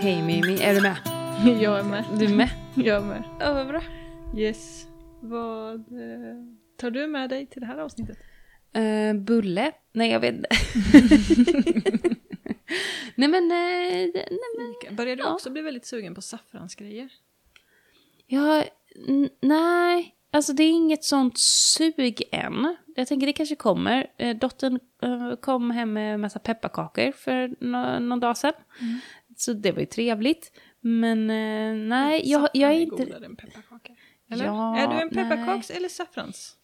Hej Mimi, är du med? Jag är med. Du är med? Jag är med. Ja, vad bra. Yes. Vad eh, tar du med dig till det här avsnittet? Uh, bulle? Nej, jag vet inte. nej men, uh, nej men, Börjar du ja. också bli väldigt sugen på saffransgrejer? ja, nej. Alltså det är inget sånt sug än. Jag tänker det kanske kommer. Uh, dottern eh, kom hem med massa pepparkakor för nå- någon dag sedan. Mm. Så det var ju trevligt. Men eh, nej, jag, jag är inte... godare än pepparkakor. Eller? Ja, är du en nej. pepparkaks eller saffrans?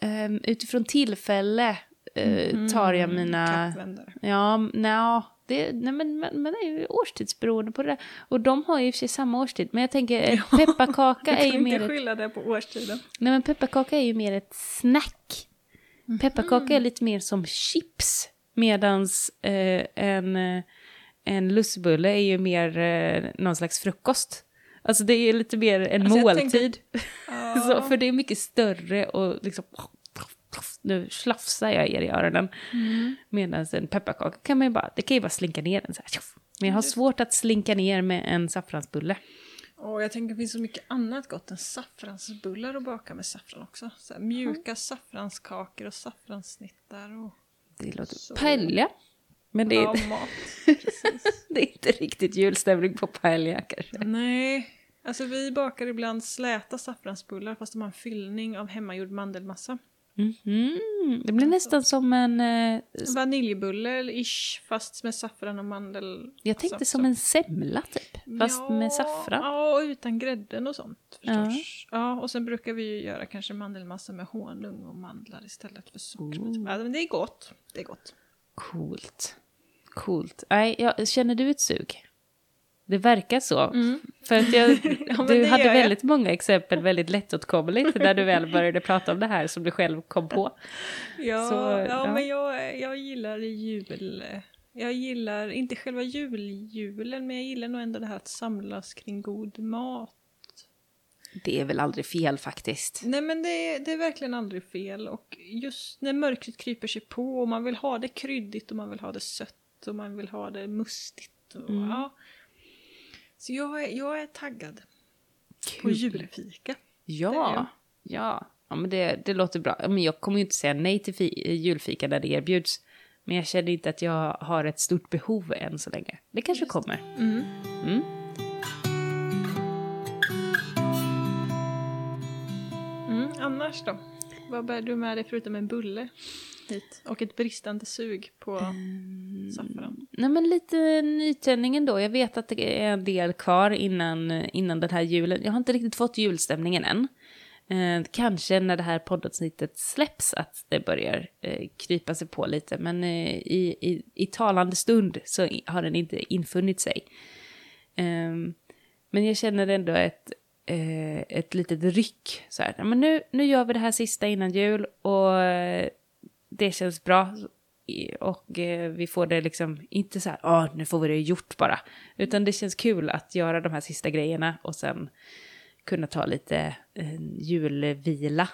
ehm, utifrån tillfälle eh, tar jag mina... Kappvändare. Ja, nej, det, nej men, men, men det är ju årstidsberoende på det där. Och de har ju i och för sig samma årstid. Men jag tänker, eh, pepparkaka Du är kan ju mer inte ett, skylla det på årstiden. nej, men pepparkaka är ju mer ett snack. Mhm. Pepparkaka är lite mer som chips. Medans eh, en, eh, en lussbulle är ju mer eh, någon slags frukost. Alltså det är lite mer en Alltså, måltid. Ja. Så, för det är mycket större och liksom... Nu slafsar jag er i öronen. Mm. Medan en pepparkaka kan man ju bara, det kan ju bara slinka ner den så här. Men jag har svårt att slinka ner med en saffransbulle. Och jag tänker det finns så mycket annat gott än saffransbullar att baka med saffran också. Mjuka saffranskakor och saffranssnittar och Det låter Så. paella. Men det är, ja, det är inte riktigt julstämning på paella kanske. Nej, alltså vi bakar ibland släta saffransbullar fast de har en fyllning av hemmagjord mandelmassa. Mhm. Det blir nästan som en... eh, Vaniljbulle ish fast med saffran och mandel. jag tänkte Alltså, som en semla typ. Fast Ja, med saffran. Ja, och utan grädden och sånt Ja. förstås. Ja. och sen brukar vi ju göra kanske mandelmassa med honung och mandlar istället för socker. Ja, men det är gott. Det är gott. Coolt. Coolt. Nej, jag, känner du ett sug? Det verkar så. För att jag, Ja, du hade gör jag. väldigt många exempel väldigt lättåtkomligt när du väl började prata om det här som du själv kom på. Ja, Så, ja, ja. men jag, jag gillar jul. Jag gillar inte själva juljulen men jag gillar nog ändå det här att samlas kring god mat. Det är väl aldrig fel faktiskt. Nej men det, är- det är verkligen aldrig fel och just när mörkret kryper sig på och man vill ha det kryddigt och man vill ha det sött och man vill ha det mustigt. Och, Mm. ja. Så jag är, jag är taggad på Kul. julfika. Det är Ja, ja. ja men det, det låter bra. Men jag kommer ju inte säga nej till fi- julfika när det erbjuds. Men jag känner inte att jag har ett stort behov än så länge. Det kanske Just kommer. Mm. Mm. Annars då? Vad bär du med dig förutom en bulle hit? Och ett bristande sug på Mm. saffran? Nej men lite nytändning ändå. Jag vet att det är en del kvar innan, innan den här julen. Jag har inte riktigt fått julstämningen än. Eh, kanske när det här poddavsnittet släpps att det börjar eh, krypa sig på lite. Men eh, i, i, i talande stund så har den inte infunnit sig. Ehm, men jag känner ändå ett, eh, ett litet ryck. Så här, men nu, nu gör vi det här sista innan jul och eh, det känns bra. Och eh, vi får det liksom inte så här, ja nu får vi det gjort bara. Utan det känns kul att göra de här sista grejerna och sen kunna ta lite eh, julvila.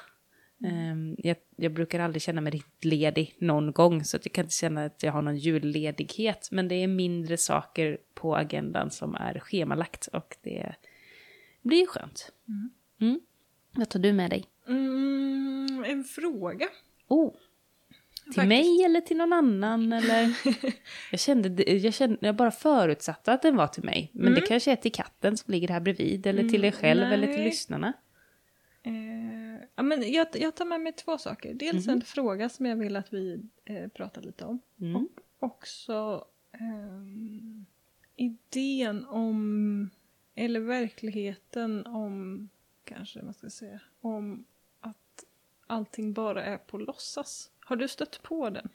Ehm, jag, jag brukar aldrig känna mig riktigt ledig någon gång så att jag kan inte känna att jag har någon julledighet. Men det är mindre saker på agendan som är schemalagt och det blir ju skönt. Mm. Vad tar du med dig? Mm, en fråga. Oh, till Faktiskt. mig eller till någon annan eller? jag, kände, det- jag kände, jag bara förutsatte att den var till mig. Men det Mm. kanske är till katten som ligger här bredvid eller till dig själv eller till nej. lyssnarna. Eh, ja, men jag, jag tar med mig två saker. Dels Mhm. en fråga som jag vill att vi eh, pratar lite om. Mm. Och också ehm, idén om, eller verkligheten om, kanske man ska säga, om att allting bara är på låtsas. Har du stött på den?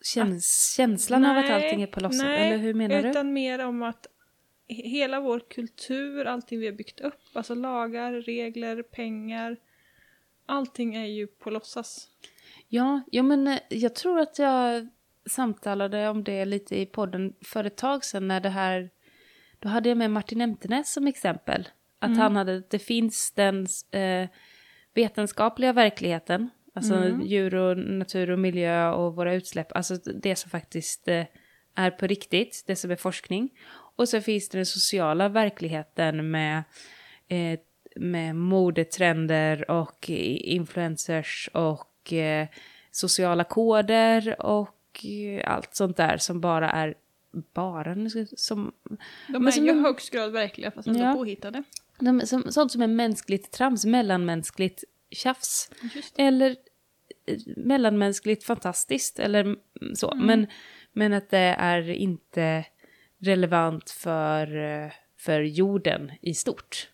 Käns, känslan av att Nej, allting är på låtsas, nej, eller hur menar du? Utan mer om att he- hela vår kultur, allting vi har byggt upp, alltså lagar, regler, pengar, allting är ju på låtsas. Ja, ja, men eh, jag tror att jag samtalade om det lite i podden för ett tag sedan när det här, då hade jag med Martin Emtenäs som exempel. Att Mm. han hade, det finns den eh, vetenskapliga verkligheten, alltså Mm. djur och natur och miljö och våra utsläpp, alltså det som faktiskt eh, är på riktigt, det som är forskning. och så finns det den sociala verkligheten med, eh, med modetrender och influencers och eh, sociala koder och eh, allt sånt där som bara är bara, som, De Men är som ju de- högst grad verkliga fast ändå Ja. påhittade. de, som, sånt som är mänskligt trams, mellanmänskligt tjafs. Eller eh, mellanmänskligt fantastiskt eller så. Mm. Men, men att det är inte relevant för, eh, för jorden i stort.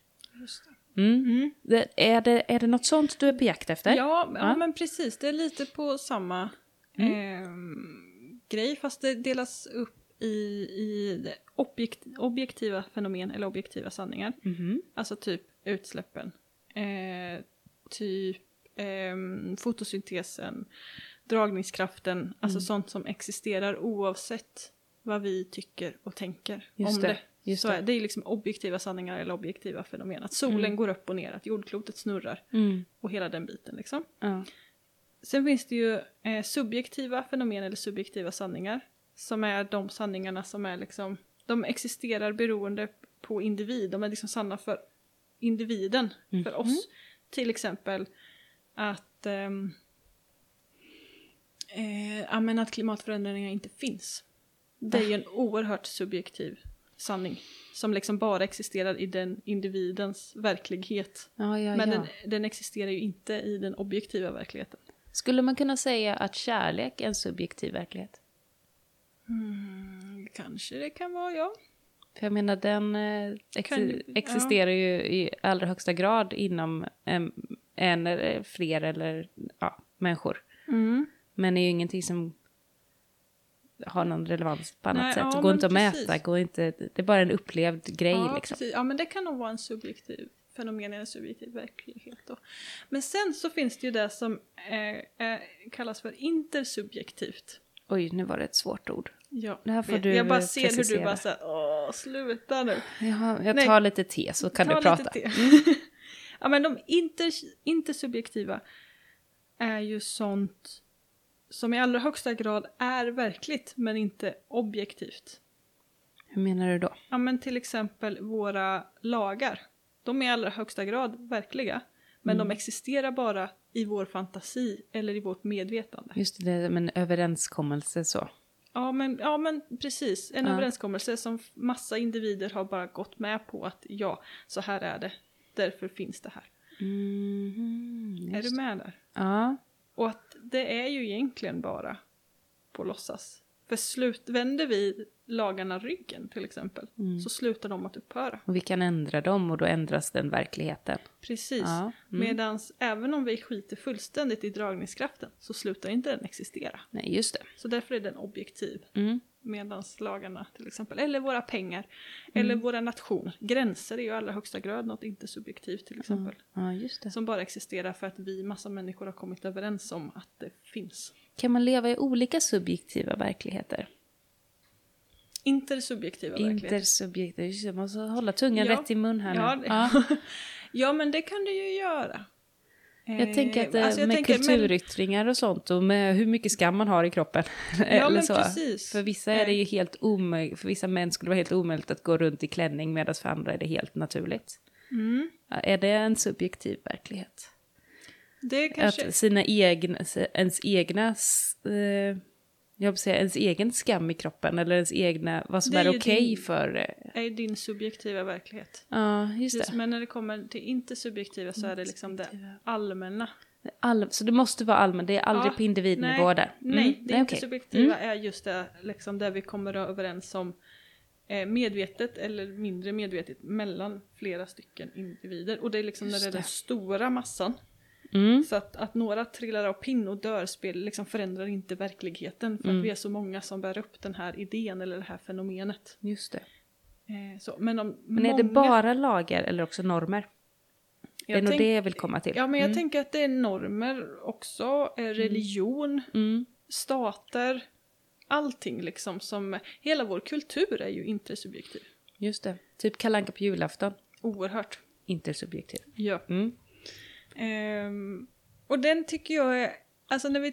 Det. Mm. Mm. Det, är, det, är det något sånt du är på jakt efter? Ja, ja, Ja. men precis. Det är lite på samma ehm, grej fast det delas upp i, i objekt, objektiva fenomen eller objektiva sanningar. Mhm. Alltså typ utsläppen. Eh, typ ehm, fotosyntesen, dragningskraften, alltså Mm. sånt som existerar oavsett vad vi tycker och tänker Just om det, det. just Så det. är, det är liksom objektiva sanningar eller objektiva fenomen. Att solen Mm. går upp och ner, att jordklotet snurrar Mm. och hela den biten liksom. Ja. Sen finns det ju eh, subjektiva fenomen eller subjektiva sanningar. Som är de sanningarna som är liksom, de existerar beroende på individ. De är liksom sanna för individen, för Mhm. oss. Till exempel att, eh, ja, men att klimatförändringar inte finns. Det är ju en oerhört subjektiv sanning. Som liksom bara existerar i den individens verklighet. Ja, ja, Men ja. den, den existerar ju inte i den objektiva verkligheten. Skulle man kunna säga att kärlek är en subjektiv verklighet? Mm, kanske det kan vara, ja. För jag menar, den eh, ex Kan ju- ja. existerar ju i allra högsta grad inom en, en eller fler eller ja, människor. Men är ju ingenting som har någon relevans på annat Nej, sätt. ja, går inte att precis. mäta, går inte, det är bara en upplevd grej ja, liksom. precis. ja, men det kan nog vara en subjektiv fenomen i en subjektiv verklighet. Då. Men sen så finns det ju det som eh, eh, kallas för intersubjektivt. Oj, nu var det ett svårt ord. Ja, Det här får vet. du Jag bara ser hur du bara såhär, åh, sluta nu. Jaha, jag Nej. tar lite te så kan Ta du lite prata. te. ja, men de inter, intersubjektiva är ju sånt som i allra högsta grad är verkligt men inte objektivt. Hur menar du då? Ja men till exempel våra lagar. De är i allra högsta grad verkliga. Men Mm. de existerar bara i vår fantasi eller i vårt medvetande. Just det, men överenskommelse så. Ja men, ja, men precis. En Ja. överenskommelse som massa individer har bara gått med på att ja, så här är det. Därför finns det här. Mhm, är du med där? Ja, Och att det är ju egentligen bara på låtsas. För slut, vänder vi lagarna ryggen till exempel Mm. så slutar de att upphöra. och vi kan ändra dem och då ändras den verkligheten. Precis. Ja, mm. Medan även om vi skiter fullständigt i dragningskraften så slutar inte den existera. Nej, just det. Så därför är den objektiv. Mm. Medan lagarna till exempel, eller våra pengar, eller våra nationer. Gränser är ju i allra högsta grad något inte subjektivt till exempel. Ja, just det. Som bara existerar för att vi, massa människor, har kommit överens om att det finns. Kan man leva i olika subjektiva verkligheter? Intersubjektiva verkligheter. Intersubjektiva, just det, man måste hålla tungan Ja. rätt i mun här Ja, nu. det- Ja. Ja, men det kan du ju göra. Jag tänker att Eh, eh, alltså jag med tänker, men- kulturyttringar och sånt och med hur mycket skam man har i kroppen. Ja, eller men så. precis. För vissa är det ju helt omöjligt, för vissa män skulle det vara helt omöjligt att gå runt i klänning medan för andra är det helt naturligt. Mm. Ja, Är det en subjektiv verklighet? Det kanske... Att sina egna, ens egna, eh, jag vill säga ens egen skam i kroppen eller ens egna, vad som Det är är, okej din- för. eh, är din subjektiva verklighet. Ja, just Just, det. men när det kommer till inte subjektiva så är det liksom det Subjektiva. allmänna. All, så det måste vara allmänt, det är aldrig Ja, på individnivå nej, där? Mm, Nej, det är inte okej. subjektiva är just det liksom där vi kommer överens om eh, medvetet eller mindre medvetet mellan flera stycken individer. Och det är liksom Just när det är det. den stora massan. Mm. Så att, att några trillar av pinn och dör spel, liksom förändrar inte verkligheten för Mm. att vi är så många som bär upp den här idén eller det här fenomenet. Just det. Eh, så, men om Men många, är det bara lagar eller också normer? det är jag nog det jag vill komma till. Ja men jag mm. tänker att det är normer också, eh, religion, Mm. stater, allting liksom som, hela vår kultur är ju intersubjektiv. Just det. Typ kalanka på julafton. Oerhört. Intersubjektiv. Ja. Mm. Ehm, och den tycker jag är, alltså när vi,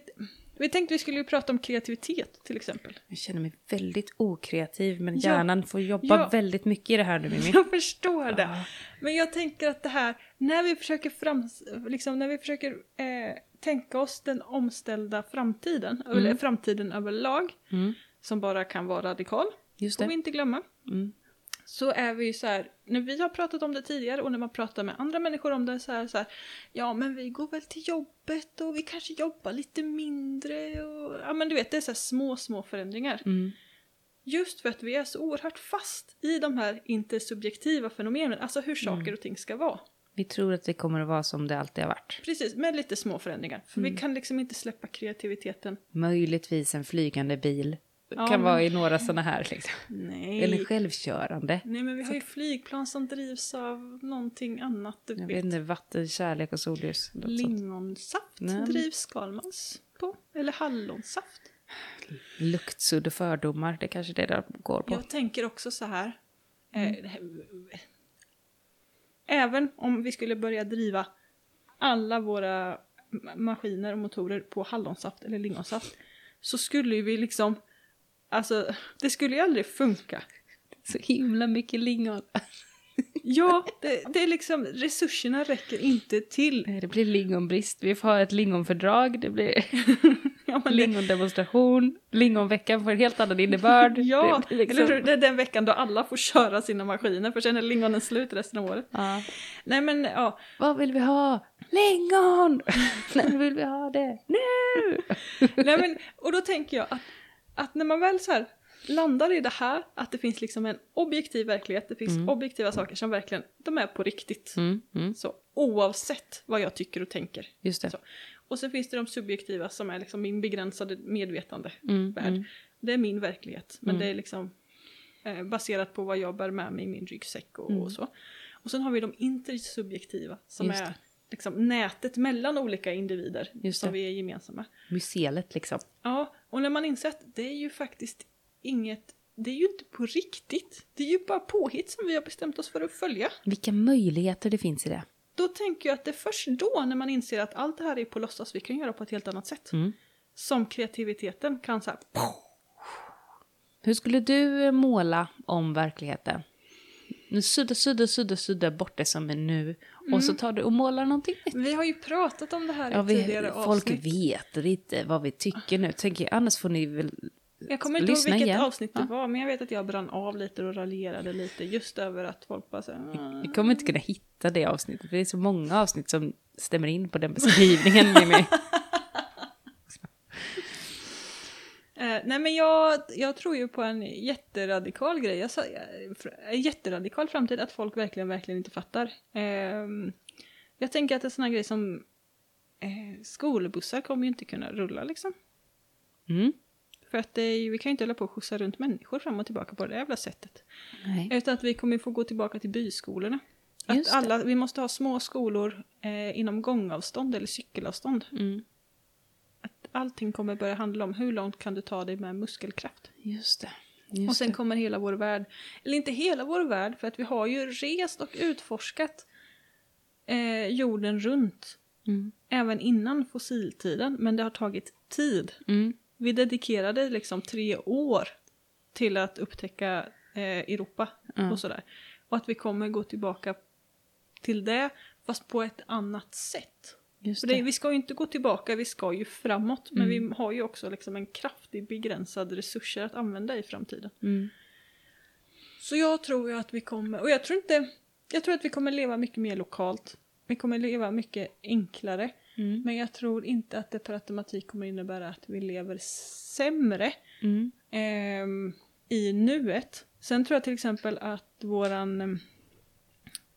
Vi tänkte vi skulle ju prata om kreativitet till exempel. Jag känner mig väldigt okreativ men Ja. hjärnan får jobba Ja. väldigt mycket i det här nu Mimmi. Jag förstår det. Ja. Men jag tänker att det här, när vi försöker, fram, liksom, när vi försöker eh, tänka oss den omställda framtiden, eller framtiden överlag, Mm. som bara kan vara radikal, Just får vi det. inte glömma. Mm. Så är vi ju så här, när vi har pratat om det tidigare och när man pratar med andra människor om det så här, så här ja men vi går väl till jobbet och vi kanske jobbar lite mindre och ja men du vet det är så här små små förändringar. Mm. Just för att vi är så oerhört fast i de här intersubjektiva fenomenen, alltså hur saker och ting ska vara. Vi tror att det kommer att vara som det alltid har varit. Precis, med lite små förändringar. För vi kan liksom inte släppa kreativiteten. Möjligtvis en flygande bil. Ja, kan men- vara i några sådana här liksom. Nej. Eller självkörande. Nej men vi har ju flygplan som drivs av någonting annat, du Jag vet. inte, vatten, kärlek och solljus. Lingonsaft Nej. drivs Skalmans på. Eller hallonsaft. Luktsudd och fördomar, det kanske det det går på. Jag tänker också så här. Mm. Eh, här- även om vi skulle börja driva alla våra ma- maskiner och motorer på hallonsaft eller lingonsaft så skulle vi liksom Alltså, det skulle ju aldrig funka. Så himla mycket lingon. Ja, det, det är liksom, resurserna räcker inte till. Nej, Det blir lingonbrist. Vi får ha ett lingonfördrag. Det blir Ja, det, lingondemonstration. Lingonveckan får en helt annan innebörd. ja det, liksom... eller? Det är den veckan då alla får köra sina maskiner för sen är lingonen slut resten av året. ja. Nej men ja, Vad vill vi ha? Lingon! När vill vi ha det? Nu! Nej, men, och då tänker jag att, att när man väl så här landar i det här, att det finns liksom en objektiv verklighet, det finns objektiva saker som verkligen, de är på riktigt. Mm, mm, Så, oavsett vad jag tycker och tänker. just det. Så. Och sen finns det de subjektiva som är liksom min begränsade medvetande Mm, värld. mm. Det är min verklighet, men Mm. det är liksom eh, baserat på vad jag bär med mig i min ryggsäck och, Mm. och så. Och sen har vi de intersubjektiva som Just är det. liksom nätet mellan olika individer som vi är gemensamma. Mycelet liksom. Ja, och när man inser att det är ju faktiskt inget, det är ju inte på riktigt. Det är ju bara påhitt som vi har bestämt oss för att följa. Vilka möjligheter det finns i det. Då tänker jag att det är först då när man inser att allt det här är på låtsas vi kan göra på ett helt annat sätt. Mm. Som kreativiteten kan så här, Hur skulle du eh, måla om verkligheten? Nu sudda, sudda, sudda, sudda bort det som är nu. Och så tar du och målar någonting nytt. Vi har ju pratat om det här Ja, i vi, tidigare folk avsnitt. vet lite vad vi tycker nu. Tänker, jag, annars får ni väl... Jag kommer inte ihåg lyssna vilket igen. avsnitt det Ja. var, men jag vet att jag brann av lite och raljerade lite just över att folk bara så här, Vi kommer inte kunna hitta det avsnittet. För det är så många avsnitt som stämmer in på den beskrivningen. Mimmi. Eh, nej men jag, jag tror ju på en jätteradikal grej, jag sa, eh, en jätteradikal framtid att folk verkligen, verkligen inte fattar. Ehm, jag tänker att en sån här grej som eh, skolbussar kommer ju inte kunna rulla liksom. Mm. För att det vi kan ju inte hålla på och skjutsa runt människor fram och tillbaka på det jävla sättet. Nej. Utan att vi kommer få gå tillbaka till byskolorna. Att alla, vi måste ha små skolor eh, inom gångavstånd eller cykelavstånd. Mm. Allting kommer börja handla om hur långt kan du ta dig med muskelkraft. Just det. Just och sen det. kommer hela vår värld, eller inte hela vår värld, för att vi har ju rest och utforskat eh, jorden runt. Mm. Även innan fossiltiden, men det har tagit tid. Mm. Vi dedikerade liksom tre år till att upptäcka eh, Europa Ja. och sådär. Och att vi kommer gå tillbaka till det, fast på ett annat sätt. Just det. det, vi ska ju inte gå tillbaka, vi ska ju framåt. Men Mm. vi har ju också liksom en kraftig begränsad resurser att använda i framtiden. Mm. Så jag tror ju att vi kommer, och jag tror inte, jag tror att vi kommer leva mycket mer lokalt. Vi kommer leva mycket enklare. Mm. Men jag tror inte att det per automatik kommer innebära att vi lever sämre Mm. ehm, i nuet. Sen tror jag till exempel att våran,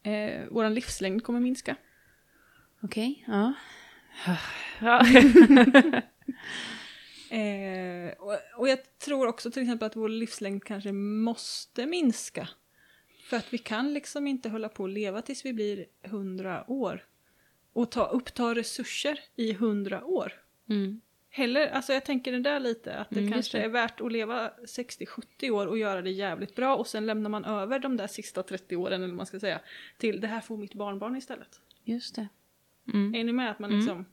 eh, våran livslängd kommer minska. Okej, ja. ja. Eh, och, och jag tror också till exempel att vår livslängd kanske måste minska. För att vi kan liksom inte hålla på och leva tills vi blir 100 år. Och ta, uppta resurser i 100 år. Mm. Heller, alltså jag tänker det där lite, att det Mm, kanske det. är värt att leva 60-70 år och göra det jävligt bra och sen lämnar man över de där sista 30 åren, eller man ska säga, till det här får mitt barnbarn istället. Just det. Mm. Är ni med? Att man Mm. liksom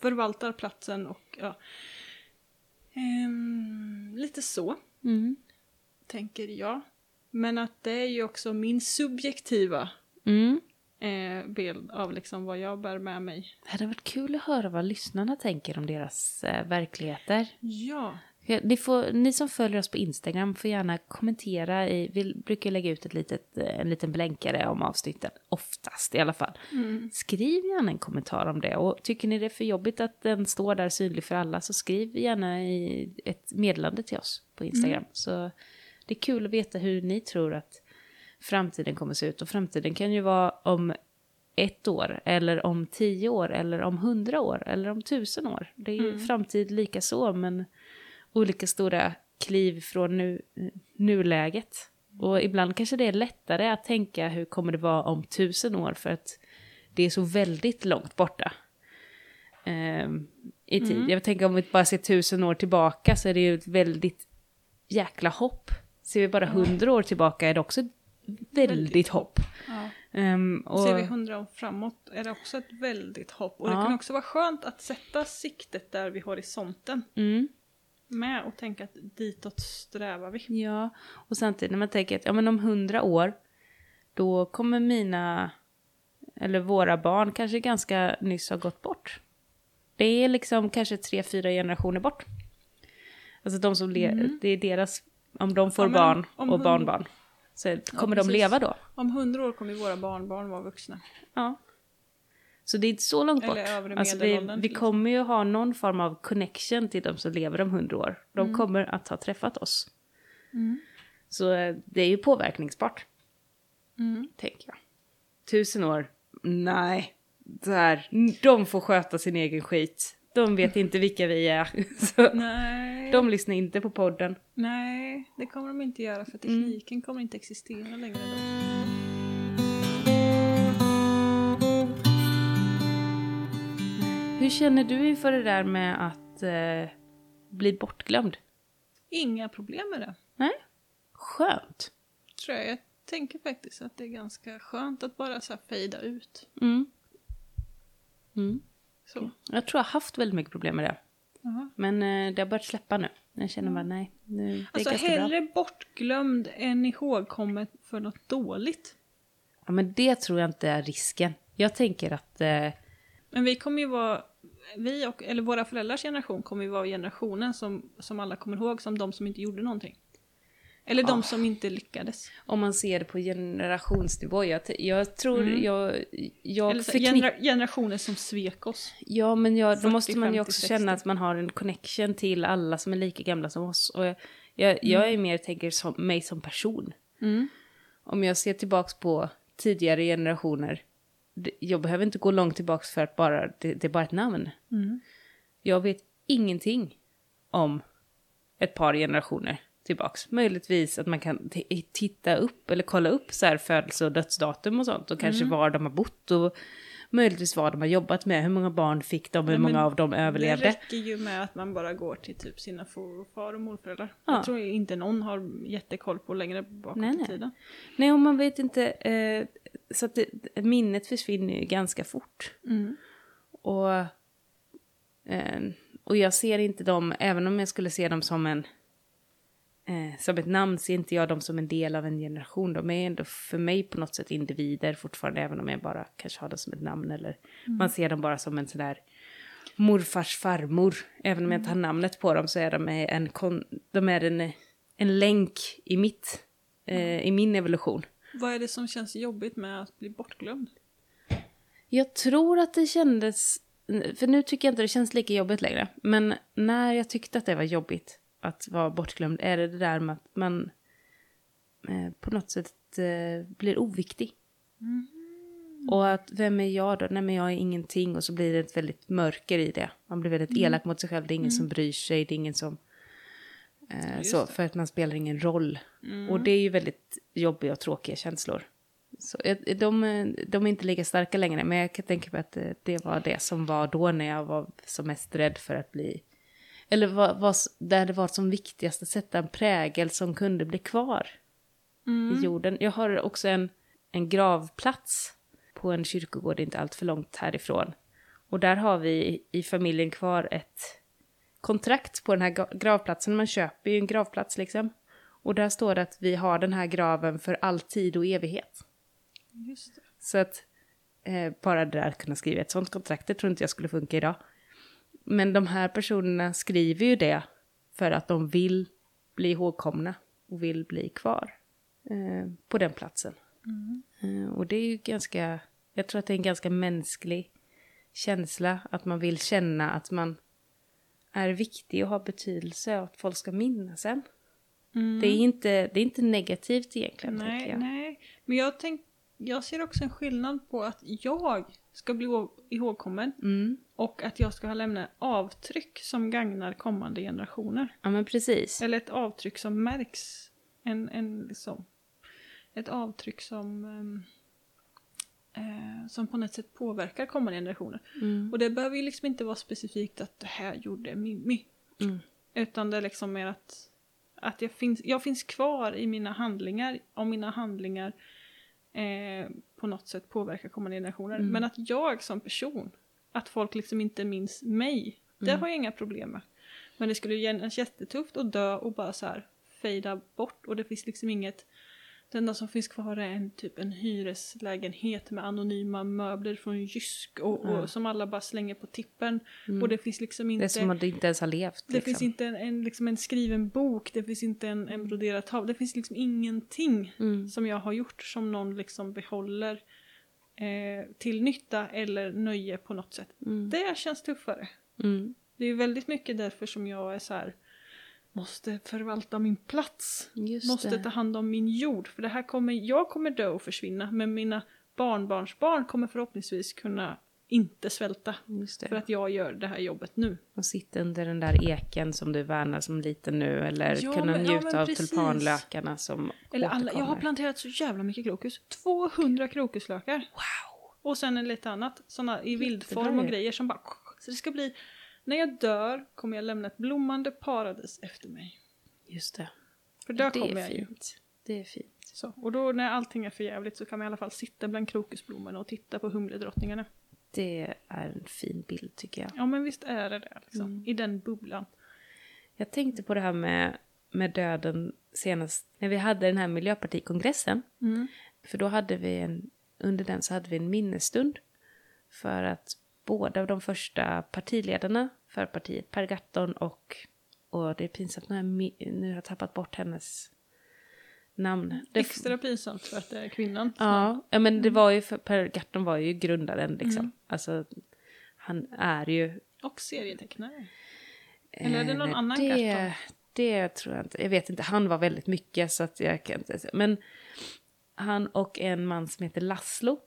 förvaltar platsen och ja. Ehm, lite så, Mm. tänker jag. Men att det är ju också min subjektiva Mm. eh, bild av liksom vad jag bär med mig. Det hade varit kul att höra vad lyssnarna tänker om deras eh, verkligheter. Ja. Ni, får, ni som följer oss på Instagram får gärna kommentera. I, vi brukar lägga ut ett litet, eh, en liten blänkare om avsnitten, oftast i alla fall. Mm. Skriv gärna en kommentar om det. Och tycker ni det är för jobbigt att den står där synlig för alla så skriv gärna i ett meddelande till oss på Instagram. Så det är kul att veta hur ni tror att framtiden kommer se ut. Och framtiden kan ju vara om ett år, eller om tio år, eller om hundra år, eller om tusen år. Det är ju framtid lika så, men olika stora kliv från nu, nuläget. Och ibland kanske det är lättare att tänka hur kommer det vara om tusen år för att det är så väldigt långt borta. ehm, I tid. Jag tänker om vi bara ser tusen år tillbaka så är det ju ett väldigt jäkla hopp. Ser vi bara hundra år tillbaka är det också ett väldigt hopp. ja. Ehm, och, Ser vi hundra år framåt är det också ett väldigt hopp. Och det Ja. kan också vara skönt att sätta siktet där vid horisonten. mm, Med och tänka att ditåt strävar vi. Ja, och samtidigt när man tänker att ja, men om hundra år, då kommer mina, eller våra barn kanske ganska nyss har gått bort. Det är liksom kanske tre, fyra generationer bort. Alltså de som lever, det är deras, om de får Mm. Ja, barn och barnbarn, så kommer de precis. leva då. Om hundra år kommer våra barnbarn vara vuxna. Ja. Så det är inte så långt bort. Alltså vi, vi liksom. kommer ju ha någon form av connection till de som lever om hundra år. De Mm. kommer att ha träffat oss. Så eh, det är ju påverkningsbart, Mm. tänker jag. Tusen år? Nej. Där. De får sköta sin egen skit. De vet inte vilka vi är. Så Nej. de lyssnar inte på podden. Nej, det kommer de inte göra för tekniken kommer inte existera längre då. Hur känner du inför det där med att eh, bli bortglömd? Inga problem med det. Nej? Skönt. Tror jag. jag tänker faktiskt att det är ganska skönt att bara så här fejda ut. Mm. Mm. Så. Jag tror jag har haft väldigt mycket problem med det. Jaha. Men eh, det har börjat släppa nu. Jag känner bara nej, nu, Alltså ganska bra. hellre bortglömd än ihågkommet för något dåligt. Ja, men det tror jag inte är risken. Jag tänker att... Eh, Men vi kommer ju vara, vi och, eller våra föräldrars generation kommer ju vara generationen som, som alla kommer ihåg som de som inte gjorde någonting. Eller de som inte lyckades. om man ser det på generationsnivå. Jag, jag tror Mm. jag... jag Eller så, genera, generationer som svek oss. Ja, men jag, då 40, måste man ju 50, också 60. känna att man har en connection till alla som är lika gamla som oss. Och jag, jag, jag är mer tänker som mig som person. Mm. Om jag ser tillbaks på tidigare generationer. Jag behöver inte gå långt tillbaks för att bara, det, det är bara ett namn. Mm. Jag vet ingenting om ett par generationer tillbaks. Möjligtvis att man kan titta upp eller kolla upp så här födelse och dödsdatum och sånt och kanske var de har bott och möjligtvis vad de har jobbat med, hur många barn fick de, hur Ja, många av dem överlevde. Det räcker ju med att man bara går till typ sina far och morföräldrar. Ja. Jag tror inte någon har jättekoll på längre bakåt Nej, i nej. tiden. Nej, och man vet inte, eh, så att det, minnet försvinner ju ganska fort. Mm. Och, eh, och jag ser inte dem, även om jag skulle se dem som en eh, som ett namn ser inte jag dem som en del av en generation. De är ändå för mig på något sätt individer fortfarande, även om jag bara kanske har dem som ett namn. Eller man ser dem bara som en sån där morfars farmor. Även om jag inte har namnet på dem så är de en, kon, de är en, en länk i, mitt, eh, i min evolution. Vad är det som känns jobbigt med att bli bortglömd? Jag tror att det kändes, för nu tycker jag inte det känns lika jobbigt längre, men när jag tyckte att det var jobbigt att vara bortglömd är det det där med att man eh, på något sätt eh, blir oviktig. Och att vem är jag då? Nej men jag är ingenting och så blir det ett väldigt mörker i det. Man blir väldigt elak mot sig själv, det är ingen som bryr sig, det är ingen som... Eh, så, det. för att man spelar ingen roll. Och det är ju väldigt jobbiga och tråkiga känslor. Så, eh, de, eh, de är inte lika starka längre, men jag kan tänka mig att det var det som var då när jag var som mest rädd för att bli... Eller var, s- där det var som viktigast att sätta en prägel som kunde bli kvar i jorden. Jag har också en, en gravplats på en kyrkogård inte allt för långt härifrån. Och där har vi i familjen kvar ett, kontrakt på den här gravplatsen. Man köper ju en gravplats liksom. Och där står det att vi har den här graven för all tid och evighet. Just det. Så att eh, bara det där kunna skriva ett sånt kontrakt, det tror inte jag skulle funka idag. Men de här personerna skriver ju det för att de vill bli ihågkomna och vill bli kvar eh, på den platsen. Eh, och det är ju ganska, jag tror att det är en ganska mänsklig känsla att man vill känna att man är viktig och har betydelse och att folk ska minnas en. Det, är inte, det är inte negativt egentligen, Nej, jag. nej. Men jag, tänk, jag ser också en skillnad på att jag ska bli ihåg- ihågkommen Mm. och att jag ska ha lämnat avtryck som gagnar kommande generationer. Ja, men precis. Eller ett avtryck som märks. En, en liksom, ett avtryck som, ehm, eh, som på något sätt påverkar kommande generationer. Mm. Och det behöver ju liksom inte vara specifikt att det här gjorde Mimmi. Mm. Utan det är liksom mer att, att jag, finns, jag finns kvar i mina handlingar. Om mina handlingar eh, på något sätt påverkar kommande generationer. Mm. Men att jag som person, att folk liksom inte minns mig. Det Mm. har jag inga problem med. Men det skulle ju kännas jättetufft att dö och bara så här fejda bort. Och det finns liksom inget det enda som finns kvar är en, typ en hyreslägenhet med anonyma möbler från Jysk och, och som alla bara slänger på tippen. Mm. Och det finns liksom Det inte... är som att det inte ens har levt. Det liksom. finns inte en, en, liksom en skriven bok, det finns inte en, en broderad tavla, det finns liksom ingenting Mm. som jag har gjort som någon liksom behåller eh, till nytta eller nöje på något sätt. Mm. Det känns tuffare. Mm. Det är väldigt mycket därför som jag är så här måste förvalta min plats. Just måste det. ta hand om min jord. För det här kommer, jag kommer dö och försvinna men mina barnbarnsbarn kommer förhoppningsvis kunna inte svälta. För att jag gör det här jobbet nu. Och sitta under den där eken som du värnar som liten nu. Eller Ja, kunna men- ja, njuta men av precis. tulpanlökarna som Eller alla, jag har planterat så jävla mycket krokus. 200 krokuslökar. Wow! Och sen en lite annat. Såna i vildform och grejer som bara... Så det ska bli... När jag dör kommer jag lämna ett blommande paradis efter mig. Just det. För där det kommer jag ju. fint. Det är fint. Så. Och då när allting är för jävligt så kan man i alla fall sitta bland krokusblommorna och titta på humledrottningarna. Det är en fin bild tycker jag. Ja men visst är det det liksom. Mm. I den bubblan. Jag tänkte på det här med, med döden senast när vi hade den här miljöpartikongressen. För då hade vi en, under den så hade vi en minnesstund. För att båda av de första partiledarna för partiet, Per Gahrton och, och det är pinsamt, nu har jag, nu har jag tappat bort hennes namn. Det, Extra pinsamt för att det är kvinnan. Ja, ja men det var ju för Per Gahrton var ju grundaren liksom. Mm. Alltså, han är ju... Och serietecknare. Eller är det någon annan det, Gahrton? Det tror jag inte. Jag vet inte, han var väldigt mycket så att jag kan inte säga. Men han och en man som heter Laszlo.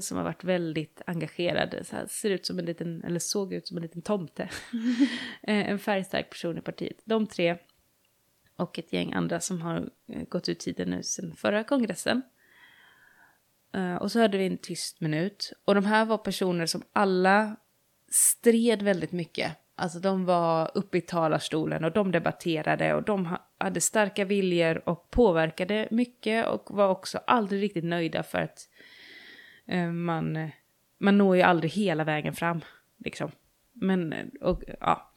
Som har varit väldigt engagerad. Så här, ser ut som en liten, eller såg ut som en liten tomte. Eh, en färgstark person i partiet. De tre och ett gäng andra som har eh, gått ut tiden nu sedan förra kongressen. Eh, och så hade vi en tyst minut. Och de här var personer som alla stred väldigt mycket. Alltså de var uppe i talarstolen och de debatterade och de ha- hade starka viljor och påverkade mycket och var också aldrig riktigt nöjda för att man, eh, man når ju aldrig hela vägen fram. Liksom. Men, eh, och ja,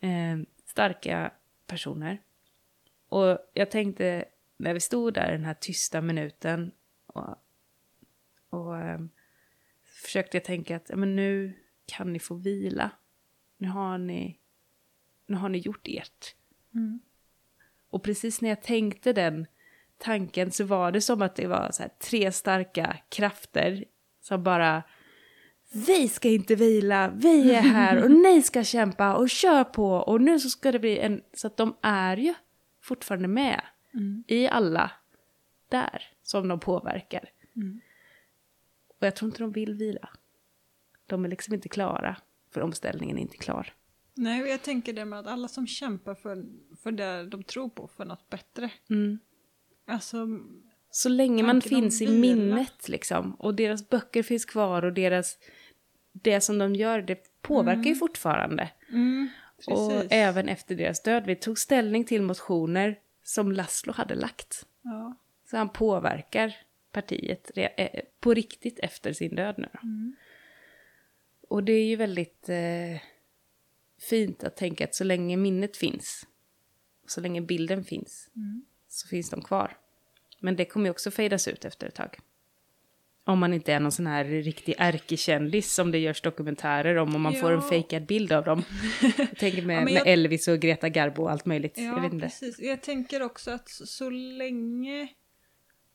eh, starka personer. Och jag tänkte när vi stod där den här tysta minuten och, och eh, försökte jag tänka att men nu kan ni få vila. Nu har ni, nu har ni gjort ert. Mm. Och precis när jag tänkte den tanken så var det som att det var så tre starka krafter som bara vi ska inte vila, vi är här och ni ska kämpa och kör på och nu så ska det bli en... Så att de är ju fortfarande med Mm. i alla där som de påverkar. Mm. Och jag tror inte de vill vila. De är liksom inte klara, för omställningen är inte klar. Nej, och jag tänker det med att alla som kämpar för, för det de tror på, för något bättre. Mm. Alltså, Så länge man finns i minnet liksom, och deras böcker finns kvar och deras, det som de gör, det påverkar ju fortfarande. mm, Och även efter deras död. Vi tog ställning till motioner som Laszlo hade lagt. Ja. Så han påverkar partiet re- eh, på riktigt efter sin död nu. Mm. Och det är ju väldigt... Eh, fint att tänka att så länge minnet finns, så länge bilden finns, så finns de kvar. Men det kommer ju också fejdas ut efter ett tag. Om man inte är någon sån här riktig ärkekändis som det görs dokumentärer om och man får en Ja. fejkad bild av dem. Jag tänker med, Ja, jag- med Elvis och Greta Garbo och allt möjligt. jag Ja, vet inte. precis. Jag tänker också att så, så länge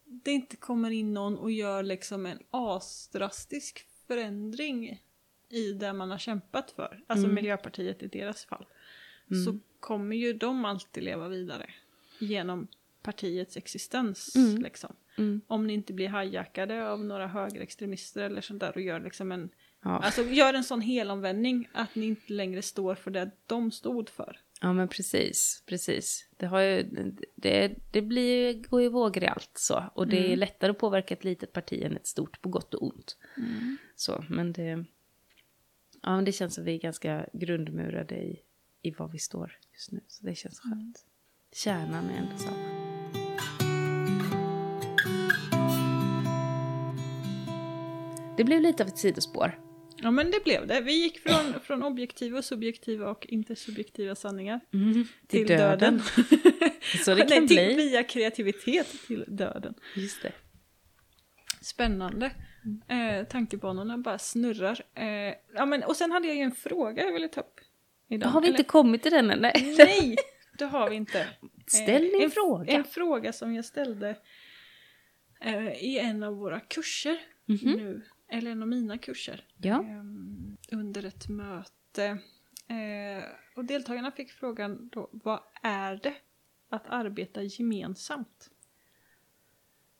det inte kommer in någon och gör liksom en asdrastisk förändring i det man har kämpat för, alltså Mm. Miljöpartiet i deras fall, så kommer ju de alltid leva vidare genom partiets existens. Mm. Liksom. Mm. Om ni inte blir hijackade av några högerextremister eller sånt där och gör liksom en, Ja. alltså gör en sån helomvändning att ni inte längre står för det de stod för. ja, men precis. precis. Det, har ju, det, det blir, går ju vågor i allt så. Och det är lättare att påverka ett litet parti än ett stort på gott och ont. Så, men det, ja, men det känns som vi är ganska grundmurade i, i var vi står just nu. Så det känns skönt. Kärnan är ändå samma. Det blev lite av ett sidospår. Ja men det blev det. Vi gick från, från objektiva, subjektiva och intersubjektiva sanningar Mm, till, döden. Så det kan Nej, till, bli. Via kreativitet till döden. Just det. Spännande. Eh, tankebanorna bara snurrar. Eh, ja, men, och sen hade jag ju en fråga jag ville ta upp. Idag. Har vi inte Eller- kommit till den än? Nej. Nej, det har vi inte. Ställ din en, fråga. En fråga som jag ställde eh, i en av våra kurser Mhm. nu. Eller en av mina kurser. Ja. Ehm, under ett möte. Eh, och deltagarna fick frågan då, vad är det att arbeta gemensamt?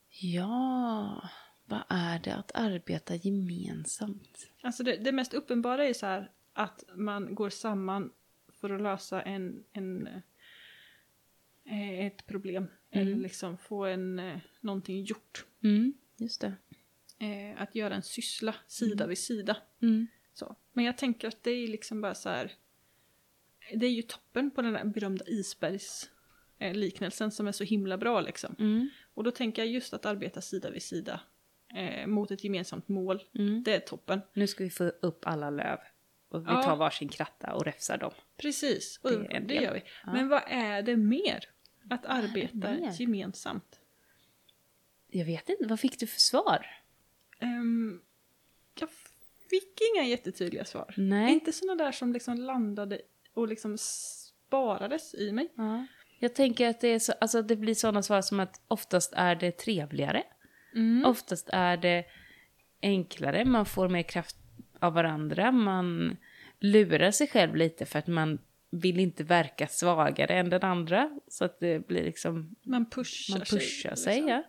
Ja, vad är det att arbeta gemensamt? Alltså det, det mest uppenbara är så här att man går samman för att lösa en, en, eh, ett problem. Eller liksom få en, eh, någonting gjort. Mm, just det. Eh, att göra en syssla sida vid sida. Mm. Så. Men jag tänker att det är liksom bara så här. Det är ju toppen på den där berömda isbergs eh, som är så himla bra liksom. Mm. Och då tänker jag just att arbeta sida vid sida eh, mot ett gemensamt mål. Mm. Det är toppen. Nu ska vi få upp alla löv. Och vi Ja. tar varsin kratta och räfsar dem. Precis, och Det det, gör vi. Ja. Men vad är det mer? Att arbeta mer? gemensamt. Jag vet inte, vad fick du för svar? Ehm, jag fick inga jättetydliga svar. Nej. Inte sådana där som liksom landade och liksom sparades i mig. Ja. Jag tänker att det, är så, alltså det blir sådana svar som att oftast är det trevligare. Mm. Oftast är det enklare, man får mer kraft av varandra, man lurar sig själv lite för att man vill inte verka svagare än den andra. Så att det blir liksom, Man pushar, man pushar sig. liksom. ja.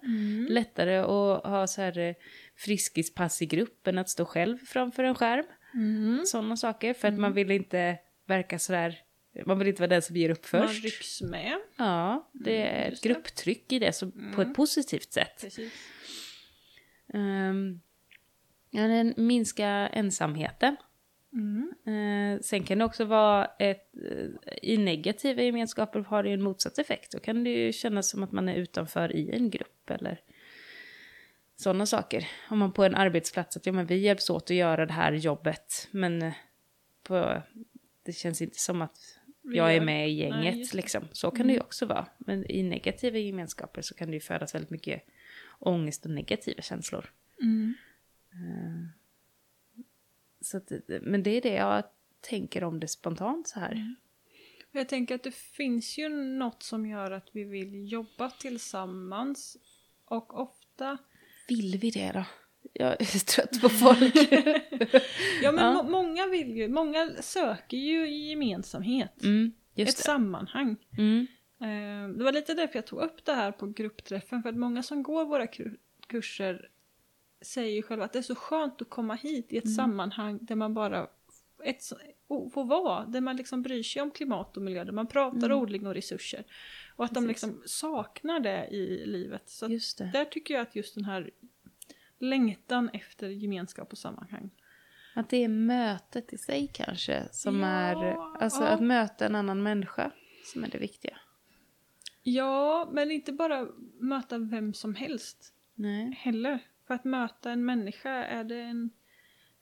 Lättare att ha så här eh, friskispass i grupp än att stå själv framför en skärm. Mm. Sådana saker, för att man vill inte verka så där, man vill inte vara den som ger upp Man först. rycks med. Ja, det är ett grupptryck i det så, på ett positivt sätt. Um, ja, den minska ensamheten. Mm. Eh, sen kan det också vara ett, eh, i negativa gemenskaper har det ju en motsatt effekt. Då kan det ju kännas som att man är utanför i en grupp eller sådana saker. Om man på en arbetsplats att ja, men vi hjälps åt att göra det här jobbet men eh, på, det känns inte som att jag är med i Nej, gänget det. liksom. Så kan det ju också vara. Men i negativa gemenskaper så kan det ju födas väldigt mycket ångest och negativa känslor. Mm. Så att, men det är det jag tänker om det spontant så här. Jag tänker att det finns ju något som gör att vi vill jobba tillsammans. Och ofta... Vill vi det då? Jag är trött på folk. Ja men Ja. må- många vill ju, många söker ju i gemensamhet. mm, ett det. sammanhang. Mm, Eh, Det var lite därför jag tog upp det här på gruppträffen. För att många som går våra kur- kurser säger ju själva att det är så skönt att komma hit i ett Mm. sammanhang där man bara ett, får vara. Där man liksom bryr sig om klimat och miljö. Där man pratar Mm. odling och resurser. Och att de Precis. liksom saknar det i livet. Så där tycker jag att just den här längtan efter gemenskap och sammanhang. Att det är mötet i sig kanske som Ja, är, alltså ja. att möta en annan människa som är det viktiga. Ja, men inte bara möta vem som helst. Nej. heller. För att möta en människa är det en,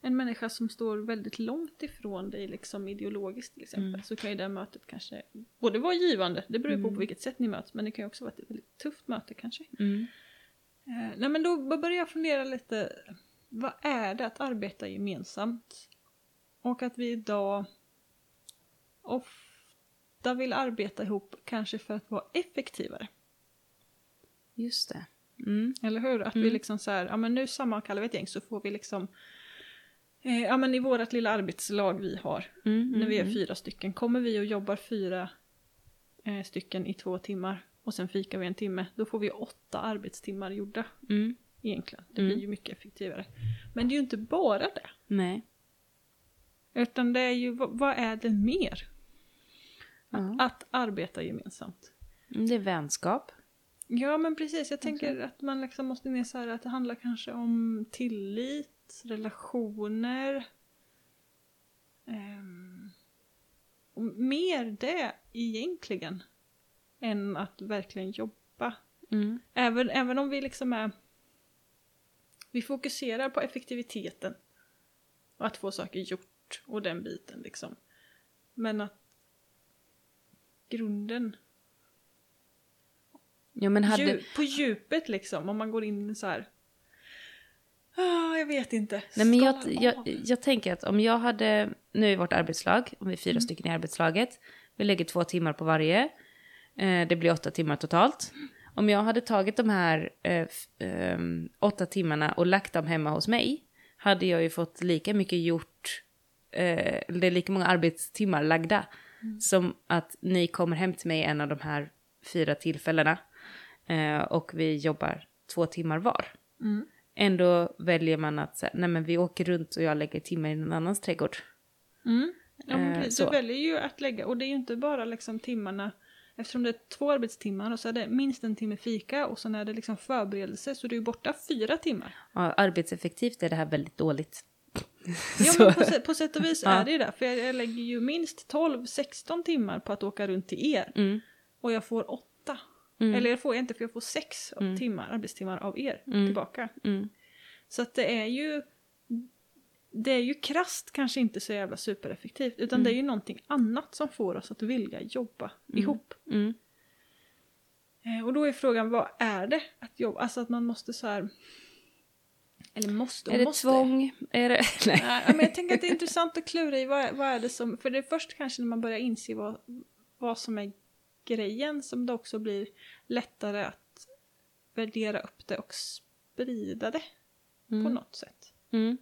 en människa som står väldigt långt ifrån dig liksom ideologiskt till exempel Mm. så kan ju det mötet kanske både vara givande, det beror ju på Mm. på vilket sätt ni möts, men det kan ju också vara ett väldigt tufft möte kanske. Mm. Eh, nej men då börjar jag fundera lite, vad är det att arbeta gemensamt? Och att vi idag ofta vill arbeta ihop kanske för att vara effektivare. Just det. Mm. Eller hur? Att vi Mm. liksom så här, ja men nu sammankallar vi ett gäng så får vi liksom eh, Ja men i vårt lilla arbetslag vi har, Mm. när vi är mm, fyra stycken, kommer vi och jobbar fyra eh, stycken i två timmar och sen fikar vi en timme, då får vi åtta arbetstimmar gjorda Mm. egentligen. Det Mm. blir ju mycket effektivare. Men det är ju inte bara det. Nej. Utan det är ju, vad, vad är det mer? Ja. Att arbeta gemensamt. Mm, Det är vänskap. Ja men precis, jag tänker att man liksom måste ner så här att det handlar kanske om tillit, relationer. ehm, och mer det egentligen. Än att verkligen jobba. Mm. Även, även om vi liksom är... Vi fokuserar på effektiviteten. Och att få saker gjort och den biten liksom. Men att grunden, Ja, men hade... djup, på djupet liksom, om man går in så här. Ah, jag vet inte. Nej, men jag, jag, jag tänker att om jag hade, nu är vårt arbetslag, om vi är fyra stycken i arbetslaget, vi lägger två timmar på varje, eh, det blir åtta timmar totalt. Om jag hade tagit de här eh, ehm, åtta timmarna och lagt dem hemma hos mig, hade jag ju fått lika mycket gjort, eh, det är lika många arbetstimmar lagda, som att ni kommer hem till mig en av de här fyra tillfällena, eh, och vi jobbar två timmar var Mm. ändå väljer man att säga, nej men vi åker runt och jag lägger timmar i någon annans trädgård. Mm. Ja, men Eh, precis. Du väljer ju att lägga, och det är ju inte bara liksom timmarna, eftersom det är två arbetstimmar och så är det minst en timme fika och sen är det liksom förberedelse så du är borta fyra timmar. Ja, arbetseffektivt är det här väldigt dåligt. Ja men på, på sätt och vis Ja. är det ju det, för jag, jag lägger ju minst 12-16 timmar på att åka runt till er Mm, och jag får åtta. Mm, Eller jag får inte för jag får sex Mm. timmar, arbetstimmar av er Mm. tillbaka. mm, Så att det är ju det är ju krasst kanske inte så jävla supereffektivt utan Mm. det är ju någonting annat som får oss att vilja jobba Mm. ihop. mm, Eh, och då är frågan vad är det att jobba? Alltså att man måste så här eller måste och Är det måste. tvång? Är det... Nej. Nej, men jag tänker att det är intressant att klura i vad, vad är det som, för det är först kanske när man börjar inse vad, vad som är grejen som det också blir lättare att värdera upp det och sprida det på Mm, något sätt. mm.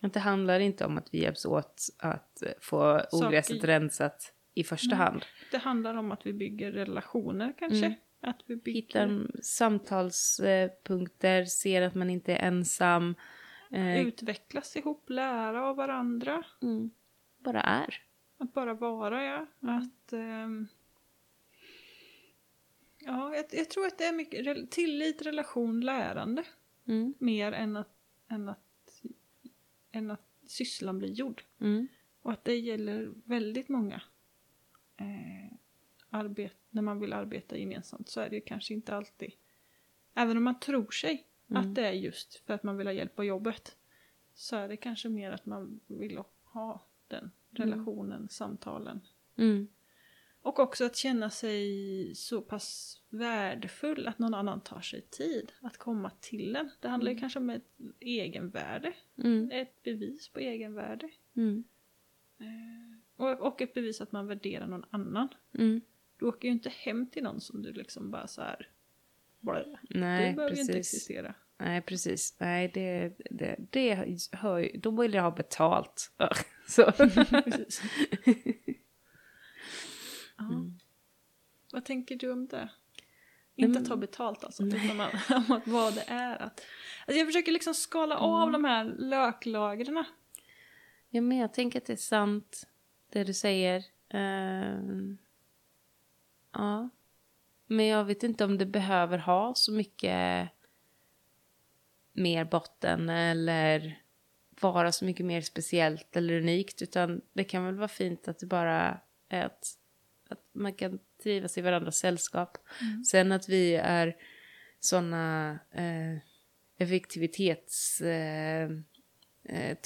Att det handlar inte om att vi hjälps åt att få ogräset Saker- rensat i första Nej. hand. Det handlar om att vi bygger relationer kanske. Mm. Att vi bygger... Hittar samtalspunkter, ser att man inte är ensam. Eh, Utvecklas ihop, lära av varandra. mm, bara är. Att bara vara, ja. Mm. Att... ehm, ja, jag, jag tror att det är mycket tillit, relation, lärande. Mm, Mer än att, än att, än att sysslan blir gjord. mm, Och att det gäller väldigt många. Eh, arbet, när man vill arbeta gemensamt så är det kanske inte alltid. Även om man tror sig Mm. att det är just för att man vill ha hjälp på jobbet. Så är det kanske mer att man vill ha den relationen, samtalen. Mm, Och också att känna sig så pass värdefull att någon annan tar sig tid att komma till en. Det handlar ju kanske om ett egenvärde, mm, ett bevis på egenvärde. mm, Och, och ett bevis att man värderar någon annan. mm. Du åker ju inte hem till någon som du liksom bara så här. Blä. Nej, du behöver ju inte precis. existera. Nej, precis. Nej, det, det, det hör ju... Då vill jag ha betalt. Så. Mm. Vad tänker du om det? Inte att ta betalt alltså, utan om att vad det är. Att, alltså jag försöker liksom skala av Mm. de här löklagren. Ja, men jag tänker att det är sant, det du säger. Ehm, ja. Men jag vet inte om det behöver ha så mycket mer botten eller vara så mycket mer speciellt eller unikt. Utan det kan väl vara fint att det bara är att, att man kan trivas i varandras sällskap. Sen att vi är sådana eh, effektivitets... Eh, eh,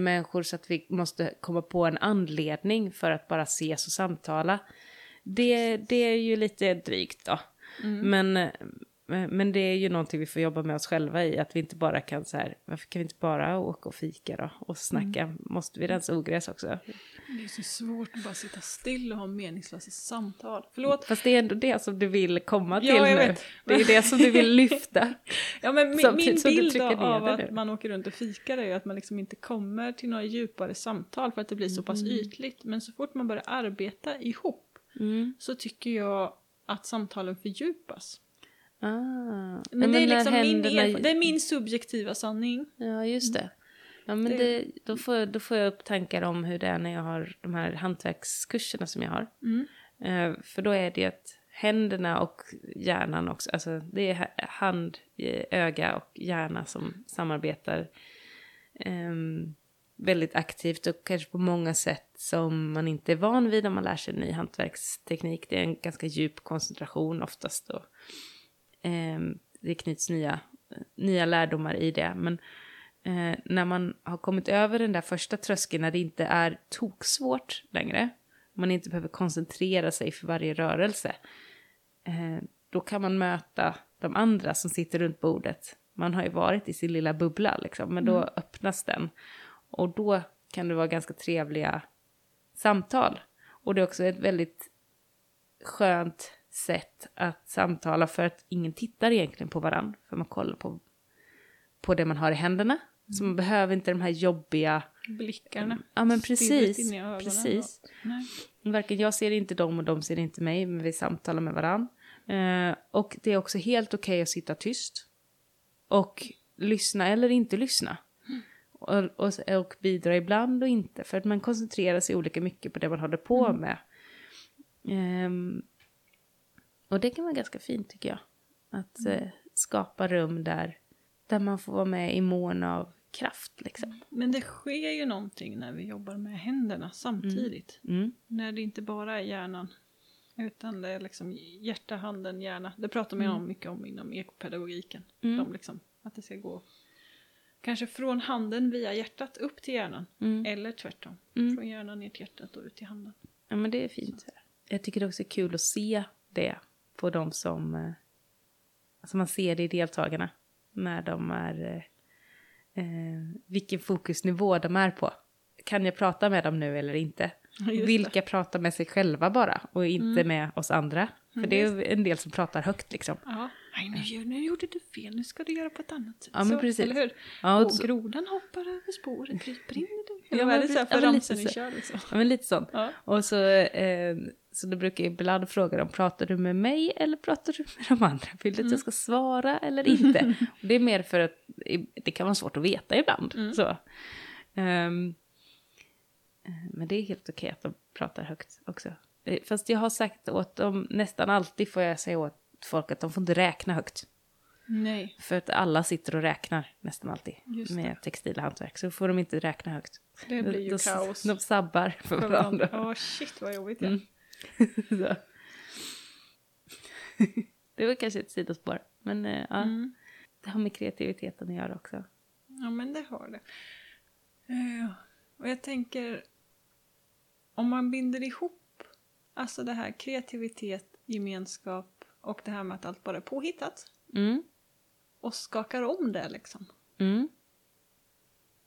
människor så att vi måste komma på en anledning för att bara ses och samtala. Det, det är ju lite drygt då. Mm. Men, men det är ju någonting vi får jobba med oss själva i, att vi inte bara kan så här, varför kan vi inte bara åka och fika då och snacka? Mm. Måste vi rensa ogräs också? Det är så svårt att bara sitta still och ha meningslösa samtal. Förlåt. Fast det är ändå det som du vill komma till Ja, nu. vet. Det är det som du vill lyfta. Ja, men min, min bild av att man åker runt och fikar är ju att man liksom inte kommer till några djupare samtal för att det blir så pass Mm. ytligt. Men så fort man börjar arbeta ihop Mm. så tycker jag att samtalen fördjupas. Ah. Men, Ja, det, är liksom min händerna- erf- det är min subjektiva sanning. Ja, just det. Ja, men Det- då, får, jag- då får jag upp tankar om hur det är när jag har de här hantverkskurserna som jag har. Mm. Eh, för då är det att händerna och hjärnan också, alltså det är ha- hand, eh, öga och hjärna som samarbetar ehm, väldigt aktivt och kanske på många sätt som man inte är van vid när man lär sig ny hantverksteknik. Det är en ganska djup koncentration oftast och ehm, det knyts nya, nya lärdomar i det. Men eh, när man har kommit över den där första tröskeln när det inte är toksvårt längre, man inte behöver koncentrera sig för varje rörelse, eh, då kan man möta de andra som sitter runt bordet. Man har ju varit i sin lilla bubbla liksom, men då öppnas den. Och då kan det vara ganska trevliga samtal. Och det är också ett väldigt skönt sätt att samtala för att ingen tittar egentligen på varandra. För man kollar på, på det man har i händerna. Så man behöver inte de här jobbiga... Blickarna. Ja men precis. Precis. Nej. Varken jag ser inte dem och de ser inte mig, men vi samtalar med varandra. Eh, och det är också helt okej att sitta tyst. Och lyssna eller inte lyssna. Och, och, och bidra ibland och inte. För att man koncentrerar sig olika mycket på det man håller på med. Ehm, och det kan vara ganska fint tycker jag. Att eh, skapa rum där, där man får vara med i mån av kraft liksom. Men det sker ju någonting när vi jobbar med händerna samtidigt. Mm. När det inte bara är hjärnan. Utan det är liksom hjärta, handen, hjärna. Det pratar man om mycket om inom ekopedagogiken. Mm. De liksom, att det ska gå kanske från handen via hjärtat upp till hjärnan. Mm. Eller tvärtom. Mm. Från hjärnan ner till hjärtat och ut till handen. Ja, men det är fint. Jag tycker det också är kul att se det på de som... eh, Alltså man ser det i deltagarna. När de är... Eh, eh, vilken fokusnivå de är på. Kan jag prata med dem nu eller inte? Vilka pratar med sig själva bara och inte Mm. med oss andra? För det är en del som pratar högt liksom. Ja. Nej, nu, nu gjorde du fel. Nu ska du göra på ett annat sätt. Ja, men så, precis. Eller hur? Ja, och och så, grodan hoppar över spåret, kryper in i det. Ja, vad är det så här för så. kör liksom? ja, men lite sånt. Ja. Och så, eh, så då brukar jag ibland fråga dem, pratar du med mig eller pratar du med de andra? Vill du att jag ska svara eller inte? Och det är mer för att det kan vara svårt att veta ibland. Mm. Så. Eh, men det är helt okej att de pratar högt också. Eh, Fast jag har sagt åt dem, nästan alltid får jag säga åt folk att de får inte räkna högt. Nej. För att alla sitter och räknar nästan alltid med textilhantverk. Så får de inte räkna högt. Det blir ju de, kaos. De sabbar för För varandra. Ja, shit vad jobbigt ja. Mm. Så. det var kanske ett sidospår. Men eh, ja, Mm. det har med kreativiteten att göra också. Ja, men det har det. Eh, och jag tänker, om man binder ihop alltså det här kreativitet, gemenskap och det här med att allt bara är påhittat Mm. och skakar om det liksom. Mm.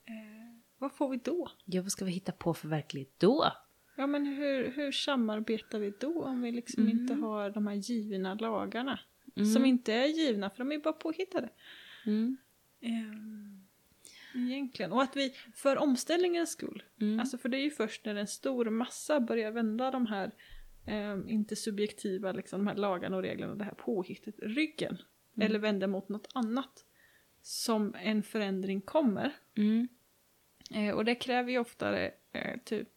Eh, vad får vi då? Ja, vad ska vi hitta på för verklighet då? Ja, men hur, hur samarbetar vi då om vi liksom inte har de här givna lagarna? Mm. Som inte är givna, för de är bara påhittade. Mm. Ehm, egentligen. Och att vi, för omställningens skull, Mm. alltså för det är ju först när en stor massa börjar vända de här, ehm, inte subjektiva, liksom de här lagarna och reglerna, det här påhittet, ryggen. Mm. Eller vänder mot något annat. Som en förändring kommer. Mm. Eh, och det kräver ju oftare eh, typ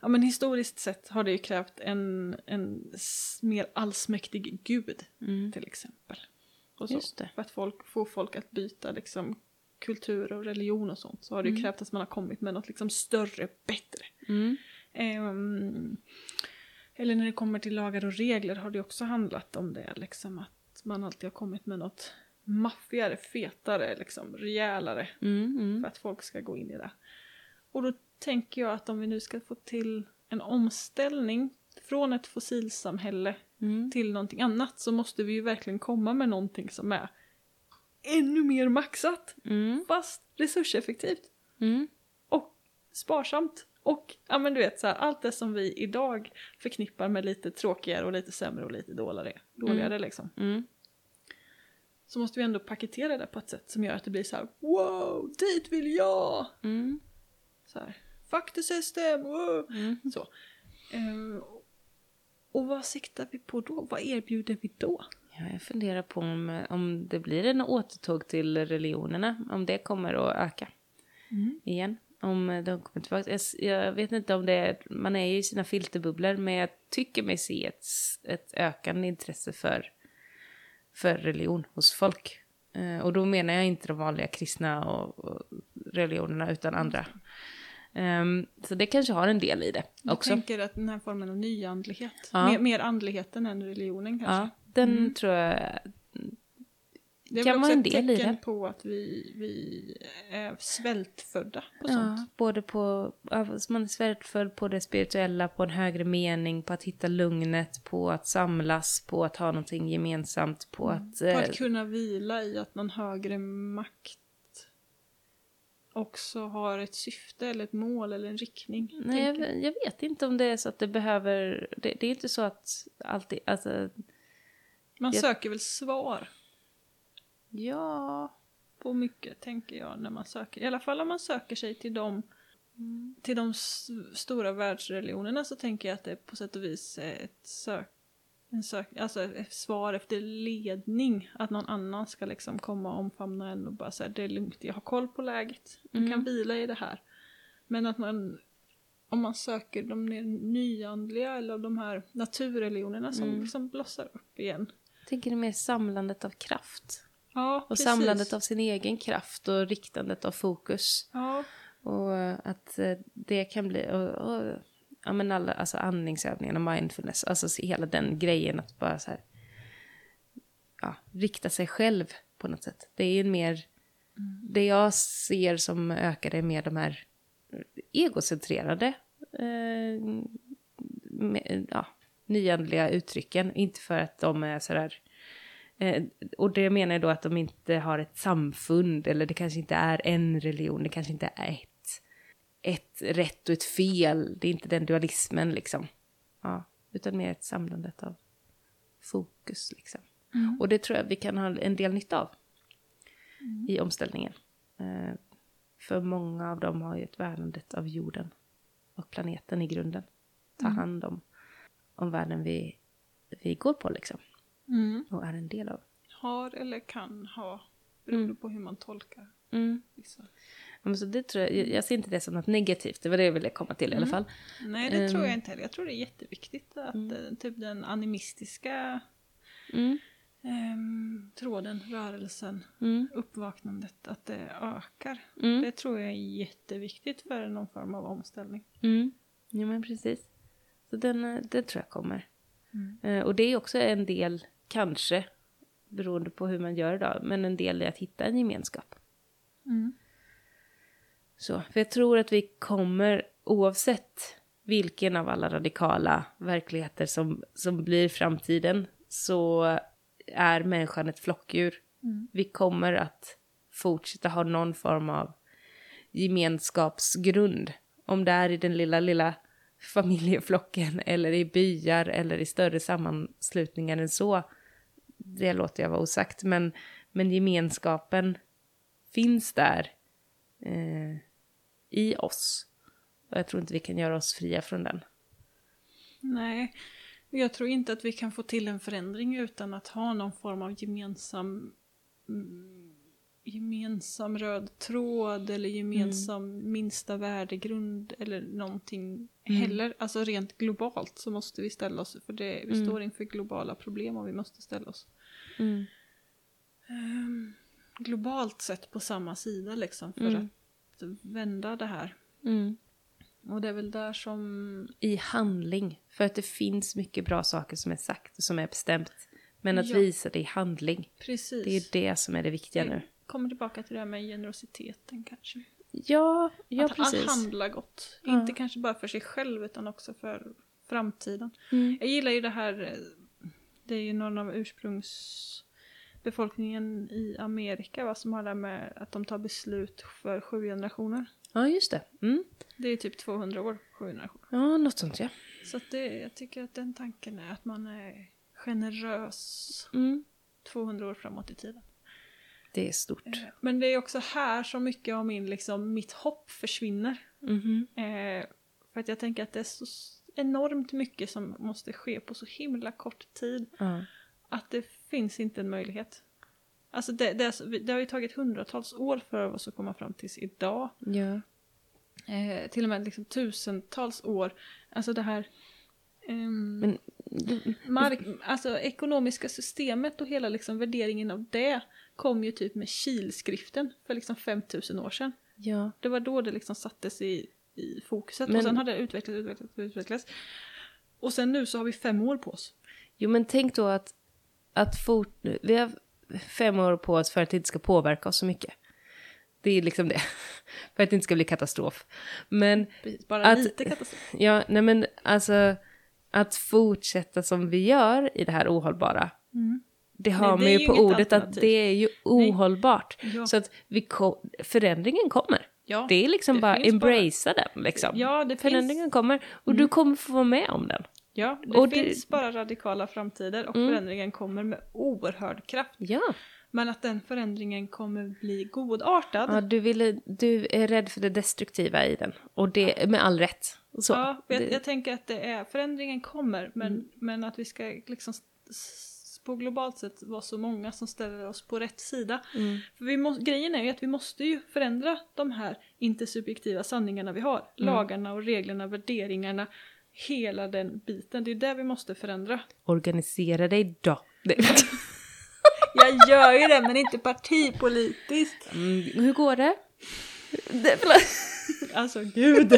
Ja men historiskt sett har det ju krävt en, en mer allsmäktig gud Mm. till exempel. Och så. För att folk, få folk att byta liksom, kultur och religion och sånt så har det ju Mm. krävt att man har kommit med något liksom större, bättre. Mm. Ehm, eller när det kommer till lagar och regler har det också handlat om det, liksom att man alltid har kommit med något maffigare, fetare, liksom rejälare Mm, mm. för att folk ska gå in i det. Och då tänker jag att om vi nu ska få till en omställning från ett fossilsamhälle Mm. till någonting annat så måste vi ju verkligen komma med någonting som är ännu mer maxat Mm. fast resurseffektivt Mm. och sparsamt. Och ja men du vet så här, allt det som vi idag förknippar med lite tråkigare och lite sämre och lite dåligare, dåligare liksom. Mm. Så måste vi ändå paketera det på ett sätt som gör att det blir så här: wow, dit vill jag! Mm. Så här, fuck the system! Mm. Så. Eh, och vad siktar vi på då? Vad erbjuder vi då? Ja, jag funderar på om, om det blir en återtåg till religionerna, om det kommer att öka igen. Om de kommer tillbaka. Jag, vet inte om det är, man är ju i sina filterbubblor, men jag tycker mig se ett, ett ökande intresse för, för religion hos folk. Eh, och då menar jag inte de vanliga kristna och, och religionerna, utan andra. Ehm, så det kanske har en del i det Jag också. tänker att den här formen av nyandlighet, Ja. mer, mer andligheten än religionen kanske. Ja, den Mm. tror jag Det är kan vara en ett del i tecken det. på att vi, vi är svältfödda på Ja, sånt. både på, man är svältfödd på det spirituella, på en högre mening, på att hitta lugnet, på att samlas, på att ha någonting gemensamt, på att... På eh, att kunna vila i att någon högre makt också har ett syfte eller ett mål eller en riktning. nej, jag, jag vet inte om det är så att det behöver... Det, det är inte så att alltid... Alltså, Man jag- söker väl svar ja... på mycket, tänker jag, när man söker. I alla fall om man söker sig till de, till de stora världsreligionerna så tänker jag att det på sätt och vis är ett sök, en sök, alltså ett svar efter ledning. Att någon annan ska liksom komma och omfamna en och bara säga det är lugnt, jag har koll på läget. Du Mm. kan vila i det här. Men att man, om man söker de nyandliga eller de här naturreligionerna som Mm. liksom blossar upp igen. Jag tänker mer samlandet av kraft. Ja, Och precis. samlandet av sin egen kraft och riktandet av fokus. Ja, Och att eh, det kan bli, och, och, ja men alla, alltså andningsövningarna, mindfulness, alltså hela den grejen att bara så här, ja, rikta sig själv på något sätt. Det är ju mer, det jag ser som ökar är mer de här egocentrerade, eh, med, ja, nyandliga uttrycken. Inte för att de är sådär, eh, och det menar jag då att de inte har ett samfund, eller det kanske inte är en religion, det kanske inte är ett, rätt och ett fel, det är inte den dualismen liksom. Ja, utan mer ett samlandet av fokus liksom. Och det tror jag vi kan ha en del nytta av i omställningen. Eh, för många av dem har ju ett värnandet av jorden och planeten i grunden. Ta hand om, om världen vi, vi går på liksom. mm. Och är en del av. har eller kan ha, beroende Mm. på hur man tolkar Mm. Men så det tror jag, jag- ser inte det som något negativt, det var det jag ville komma till i alla fall. Nej, det tror Ehm. jag inte heller. Jag tror det är jätteviktigt att eh, typ den animistiska Mm. ehm, tråden, rörelsen, Mm. uppvaknandet, att det ökar. Mm. Det tror jag är jätteviktigt för någon form av omställning. Mm. Ja, men precis. Så den, eh, det tror jag kommer. Mm. Eh, Och det är också en del, kanske, beroende på hur man gör idag, men en del i att hitta en gemenskap. Så, för jag tror att vi kommer, oavsett vilken av alla radikala verkligheter som, som blir framtiden, så är människan ett flockdjur. Mm. Vi kommer att fortsätta ha någon form av gemenskapsgrund. Om det är i den lilla, lilla familjeflocken eller i byar eller i större sammanslutningar än så. Det låter jag vara osagt, men, men gemenskapen finns där eh, i oss. Och jag tror inte vi kan göra oss fria från den. Nej, jag tror inte att vi kan få till en förändring utan att ha någon form av gemensam mm, gemensam röd tråd eller gemensam minsta värdegrund eller någonting heller. Alltså rent globalt så måste vi ställa oss för det. Vi Mm. står inför globala problem och vi måste ställa oss Mm. ehm, globalt sett på samma sida liksom för Mm. Att vända det här. Mm. Och det är väl där som I handling. För att det finns mycket bra saker som är sagt och som är bestämt. Men att Ja. visa det i handling, Precis. det är det som är det viktiga nu. Kommer tillbaka till det här med generositeten kanske. Ja, ja att, precis. att handla gott. Ja. Inte kanske bara för sig själv utan också för framtiden. Mm. Jag gillar ju det här, eh, det är ju någon av ursprungsbefolkningen i Amerika va, som har det här med att de tar beslut för sju generationer. Ja, just det. Mm. Det är typ 200 år, sju generationer. Ja, något sånt ja. Så att det, jag tycker att den tanken är att man är generös Mm. 200 år framåt i tiden. Det är stort. Eh, Men det är också här som mycket av min, liksom, mitt hopp försvinner. Mhm. Eh, för att jag tänker att det är så enormt mycket som måste ske på så himla kort tid. Ja. Att det finns inte en möjlighet. Alltså det, det, det har ju tagit hundratals år för oss att komma fram tills idag. ja. Eh, till och med liksom tusentals år. Alltså det här... ehm, Men mark, alltså ekonomiska systemet och hela liksom värderingen av det kom ju typ med kilskriften för liksom 5000 år sedan. ja. Det var då det liksom sattes i, i fokuset Men- och sen har det utvecklats, utvecklats, utvecklats. Och sen nu så har vi fem år på oss. Jo, men tänk då att, att fort, vi har fem år på oss för att det inte ska påverka oss så mycket. Det är liksom det. för att det inte ska bli katastrof. Men Precis, bara Att- lite katastrof. Ja, nej men alltså att fortsätta som vi gör i det här ohållbara. Mm. Det har man ju på ordet att alternativ. det är ju ohållbart. Ja. Så att vi ko- förändringen kommer. Ja, Det är liksom det bara embracea den liksom. ja det förändringen finns, kommer och du kommer få vara med om den. Ja, det och det- finns bara radikala framtider och Mm. förändringen kommer med oerhörd kraft. Ja. Men att den förändringen kommer bli godartad. ja du, ville, du är rädd för det destruktiva i den. Och det med all rätt. Så. Ja, jag, det, Mm. jag tänker att det är, förändringen kommer men, men att vi ska liksom på globalt sett vara så många som ställer oss på rätt sida. mm, För vi må, grejen är ju att vi måste ju förändra de här intersubjektiva sanningarna vi har. Mm. Lagarna och reglerna, värderingarna, hela den biten. Det är det vi måste förändra. organisera dig då. Jag gör ju det men inte partipolitiskt. mm, hur går det? det. Alltså gud.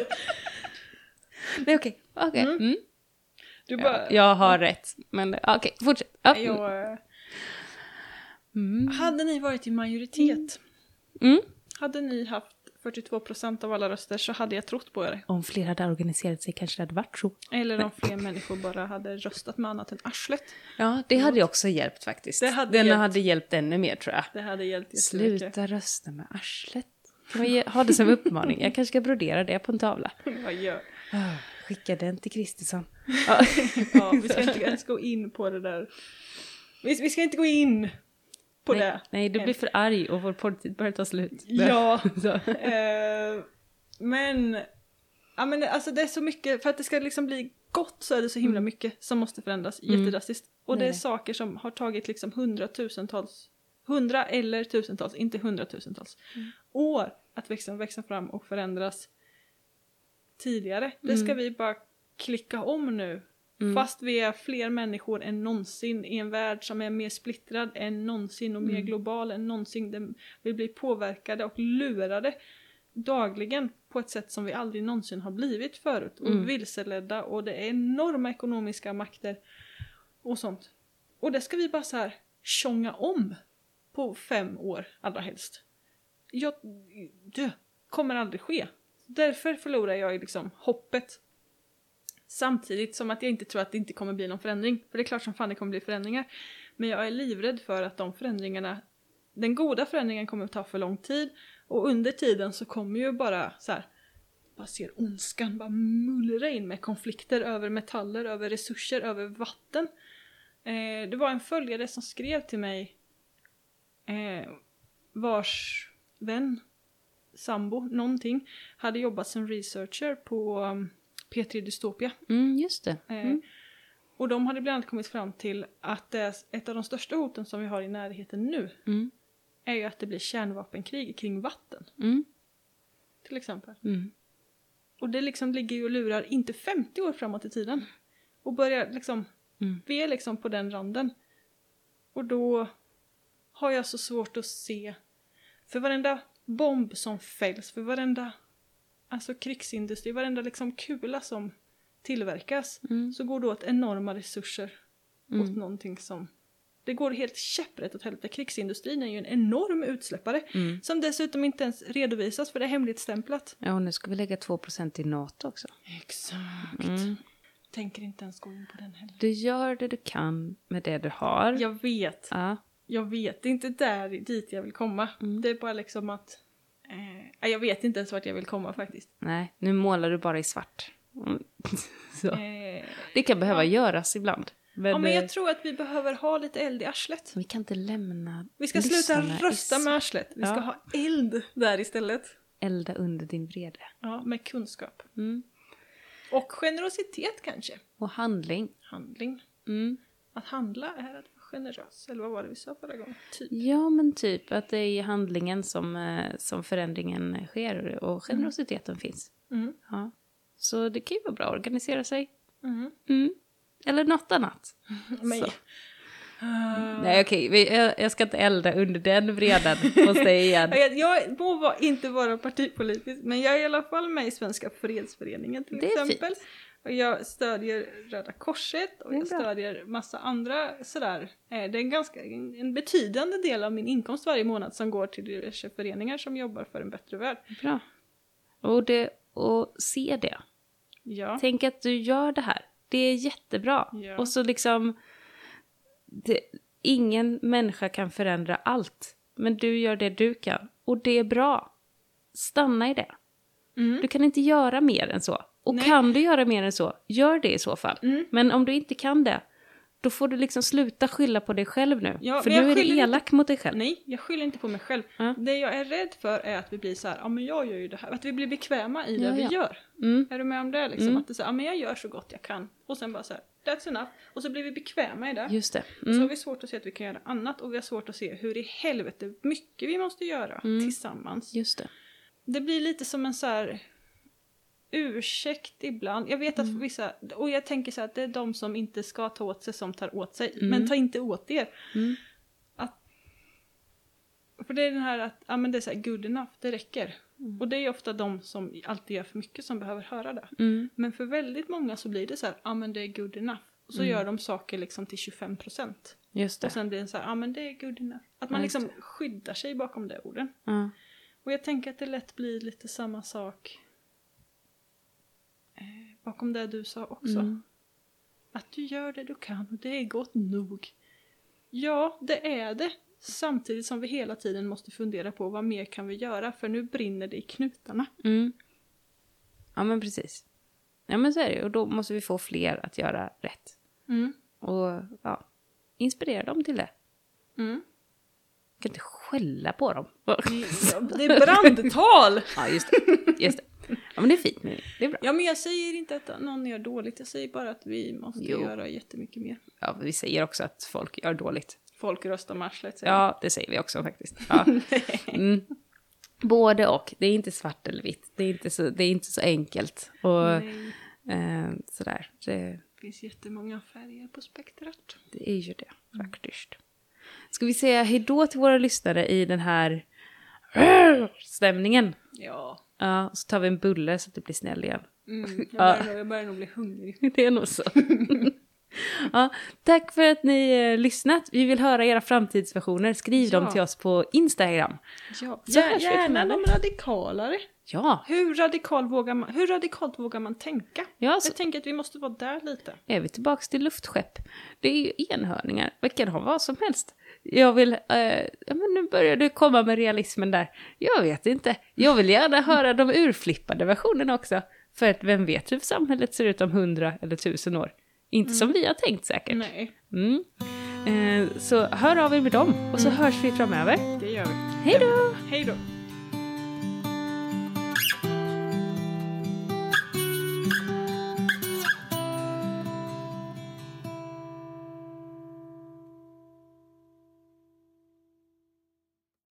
Nej okej. okej. Mm. Mm. Du bara... jag har rätt. Men okej, fortsätt. Ja. Jag, Mm. hade ni varit i majoritet, Mm. hade ni haft 42% av alla röster så hade jag trott på er. Om fler hade organiserat sig kanske det hade varit så. Eller om fler människor bara hade röstat med annat än arslet. Ja, det hade också hjälpt faktiskt. Det hade Den hjälpt. hade hjälpt ännu mer tror jag. Det hade hjälpt jättemycket. Sluta rösta med arslet. Kan man ge, ha det som uppmaning? Jag kanske ska brodera det på en tavla. Vad gör? Ah, Skicka den till Kristersson. Ja. Ja, vi ska inte ens gå in på det där. Vi, vi ska inte gå in på nej, det. nej, du blir för arg och vår poddtid börjar ta slut. Ja. Eh, men, ja men alltså det är så mycket, för att det ska liksom bli gott så är det så himla mycket som måste förändras Mm. jättedrastiskt. Och det är Nej. saker som har tagit liksom hundratusentals, hundra eller tusentals, inte hundratusentals, Mm. år att växa, växa fram och förändras tidigare. Det ska Mm. vi bara klicka om nu. Mm. Fast vi är fler människor än någonsin i en värld som är mer splittrad än någonsin och mer Mm. global än någonsin. Vi blir påverkade och lurade dagligen på ett sätt som vi aldrig någonsin har blivit förut. Och Mm. vilseledda och det är enorma ekonomiska makter och sånt. Och det ska vi bara så här tjonga om på fem år allra helst. Jag, det kommer aldrig ske. Därför förlorar jag liksom hoppet. Samtidigt som att jag inte tror att det inte kommer bli någon förändring. För det är klart som fan det kommer bli förändringar. Men jag är livrädd för att de förändringarna, den goda förändringen kommer att ta för lång tid. Och under tiden så kommer ju bara så här, bara ser ondskan bara mullra in med konflikter över metaller, över resurser, över vatten. Eh, det var en följare som skrev till mig eh, vars vän, sambo, någonting, hade jobbat som researcher på um, P3 Dystopia. Mm, just det. Eh, Mm. Och de hade bland annat kommit fram till att ett av de största hoten som vi har i närheten nu Mm. är ju att det blir kärnvapenkrig kring vatten, Mm. till exempel. Mm. Och det liksom ligger ju och lurar inte 50 år framåt i tiden. Och börjar liksom, Mm. vi är liksom på den randen. Och då har jag så svårt att se, för varenda bomb som fälls, för varenda alltså krigsindustri, varenda liksom kula som tillverkas, Mm. så går det åt enorma resurser åt Mm. någonting som Det går helt käpprätt åt helvete. Krigsindustrin är ju en enorm utsläppare Mm. som dessutom inte ens redovisas för det är hemligstämplat. Ja, och nu ska vi lägga 2% i NATO också. Exakt. Mm. Tänker inte ens gå in på den heller. Du gör det du kan med det du har. Jag vet, Ja. jag vet. Det är inte där dit jag vill komma. Mm. Det är bara liksom att... Eh, jag vet inte ens vart jag vill komma faktiskt. Nej, nu målar du bara i svart. Mm. Eh, Det kan behöva ja. göras ibland. Men, ja, men jag tror att vi behöver ha lite eld i arslet. vi kan inte lämna Vi ska sluta rösta med arslet. Vi ska Ja. ha eld där istället. elda under din vrede. Ja, med kunskap. Mm. Och generositet kanske. Och handling. Handling. Mm. Att handla är att generös. Eller vad var det vi sa förra gången? Typ. Ja, men typ att det är i handlingen som, eh, som förändringen sker och generositeten finns. Mm. Ja. Så det kan ju vara bra att organisera sig. Mm. Mm. Eller något annat. Men. Nej, okej, vi- jag, jag ska inte elda under den vreden hos dig igen. Jag, jag må vara, inte vara partipolitisk, men jag är i alla fall med i Svenska fredsföreningen till exempel. Och jag stödjer Röda Korset och jag stödjer massa andra sådär. Eh, Det är en ganska en, en betydande del av min inkomst varje månad som går till diverse föreningar som jobbar för en bättre värld. Bra. Och, det, och se det. Ja. Tänk att du gör det här. Det är jättebra. Ja. Och så liksom... Det, ingen människa kan förändra allt. Men du gör det du kan. Och det är bra. Stanna i det. Mm. Du kan inte göra mer än så. Och Nej. kan du göra mer än så, gör det i så fall. Mm. Men om du inte kan det, då får du liksom sluta skylla på dig själv nu. Ja, För nu är du elak mot dig själv. Nej, jag skyller inte på mig själv. Ja. Det jag är rädd för är att vi blir så här, ja men jag gör ju det här. Att vi blir bekväma i det Ja, vi gör. Mm. Är du med om det liksom? Mm. Att det är så här, ja men jag gör så gott jag kan. Och sen bara så här, that's enough. Och så blir vi bekväma i det. Just det. Så har Mm. vi svårt att se att vi kan göra annat och vi har svårt att se hur i helvete mycket vi måste göra Mm. tillsammans. Just det. Det blir lite som en så här ursäkt ibland. Jag vet att Mm. vissa, och jag tänker så här att det är de som inte ska ta åt sig som tar åt sig. Mm. Men ta inte åt er. Mm. För det är den här att, ja men det är så här good enough, det räcker. Mm. Och det är ofta de som alltid gör för mycket som behöver höra det. Mm. Men för väldigt många så blir det så här, ja men det är good enough. Och så Mm. gör de saker liksom till 25 procent. Just det. Och sen blir det så här, ja men det är good enough. Att man liksom skyddar sig bakom de orden. Och jag tänker att det lätt blir lite samma sak eh, bakom det du sa också. Mm. Att du gör det du kan och det är gott nog. Ja, det är det. Samtidigt som vi hela tiden måste fundera på vad mer kan vi göra för nu brinner det i knutarna. Mm. Ja, men precis. Ja, men så är det. Och då måste vi få fler att göra rätt. Mm. Och ja, inspirera dem till det. Mm. Jag kan inte skälla på dem. Det är brandtal! ja, just det. Just det. Ja, men det är fint. Mimmi. Det är bra. Ja, men jag säger inte att någon gör dåligt. Jag säger bara att vi måste Jo. göra jättemycket mer. Ja, vi säger också att folk gör dåligt. Folk röstar med arslet, säger Ja, det säger vi också faktiskt. Ja. Mm. Både och. Det är inte svart eller vitt. Det är inte så, det är inte så enkelt. Och eh, sådär. Det, det finns jättemånga färger på spektrat. det är ju det faktiskt. Ska vi säga hejdå till våra lyssnare i den här stämningen? Ja. Ja, så tar vi en bulle så att det blir snäll igen. Mm, jag, Ja. börjar, nog- jag börjar nog bli hungrig. Det är nog så. ja, tack för att ni eh, lyssnat. Vi vill höra era framtidsversioner. Skriv Ja. dem till oss på Instagram. Ja, gärna framöver. de radikalare. Ja, Hur, radikal vågar man, hur radikalt vågar man tänka? ja så Jag tänker att vi måste vara där lite. är vi tillbaks till luftskepp. Det är ju enhörningar. Vi kan ha vad som helst. Jag vill... Eh, ja, men nu börjar du komma med realismen där. Jag vet inte. Jag vill gärna höra de urflippade versionerna också. För att vem vet hur samhället ser ut om hundra eller tusen år. Inte som vi har tänkt säkert. Nej, Mm. Eh, så hör av er med dem och så hörs vi framöver. det gör vi. Hej då! Hej då!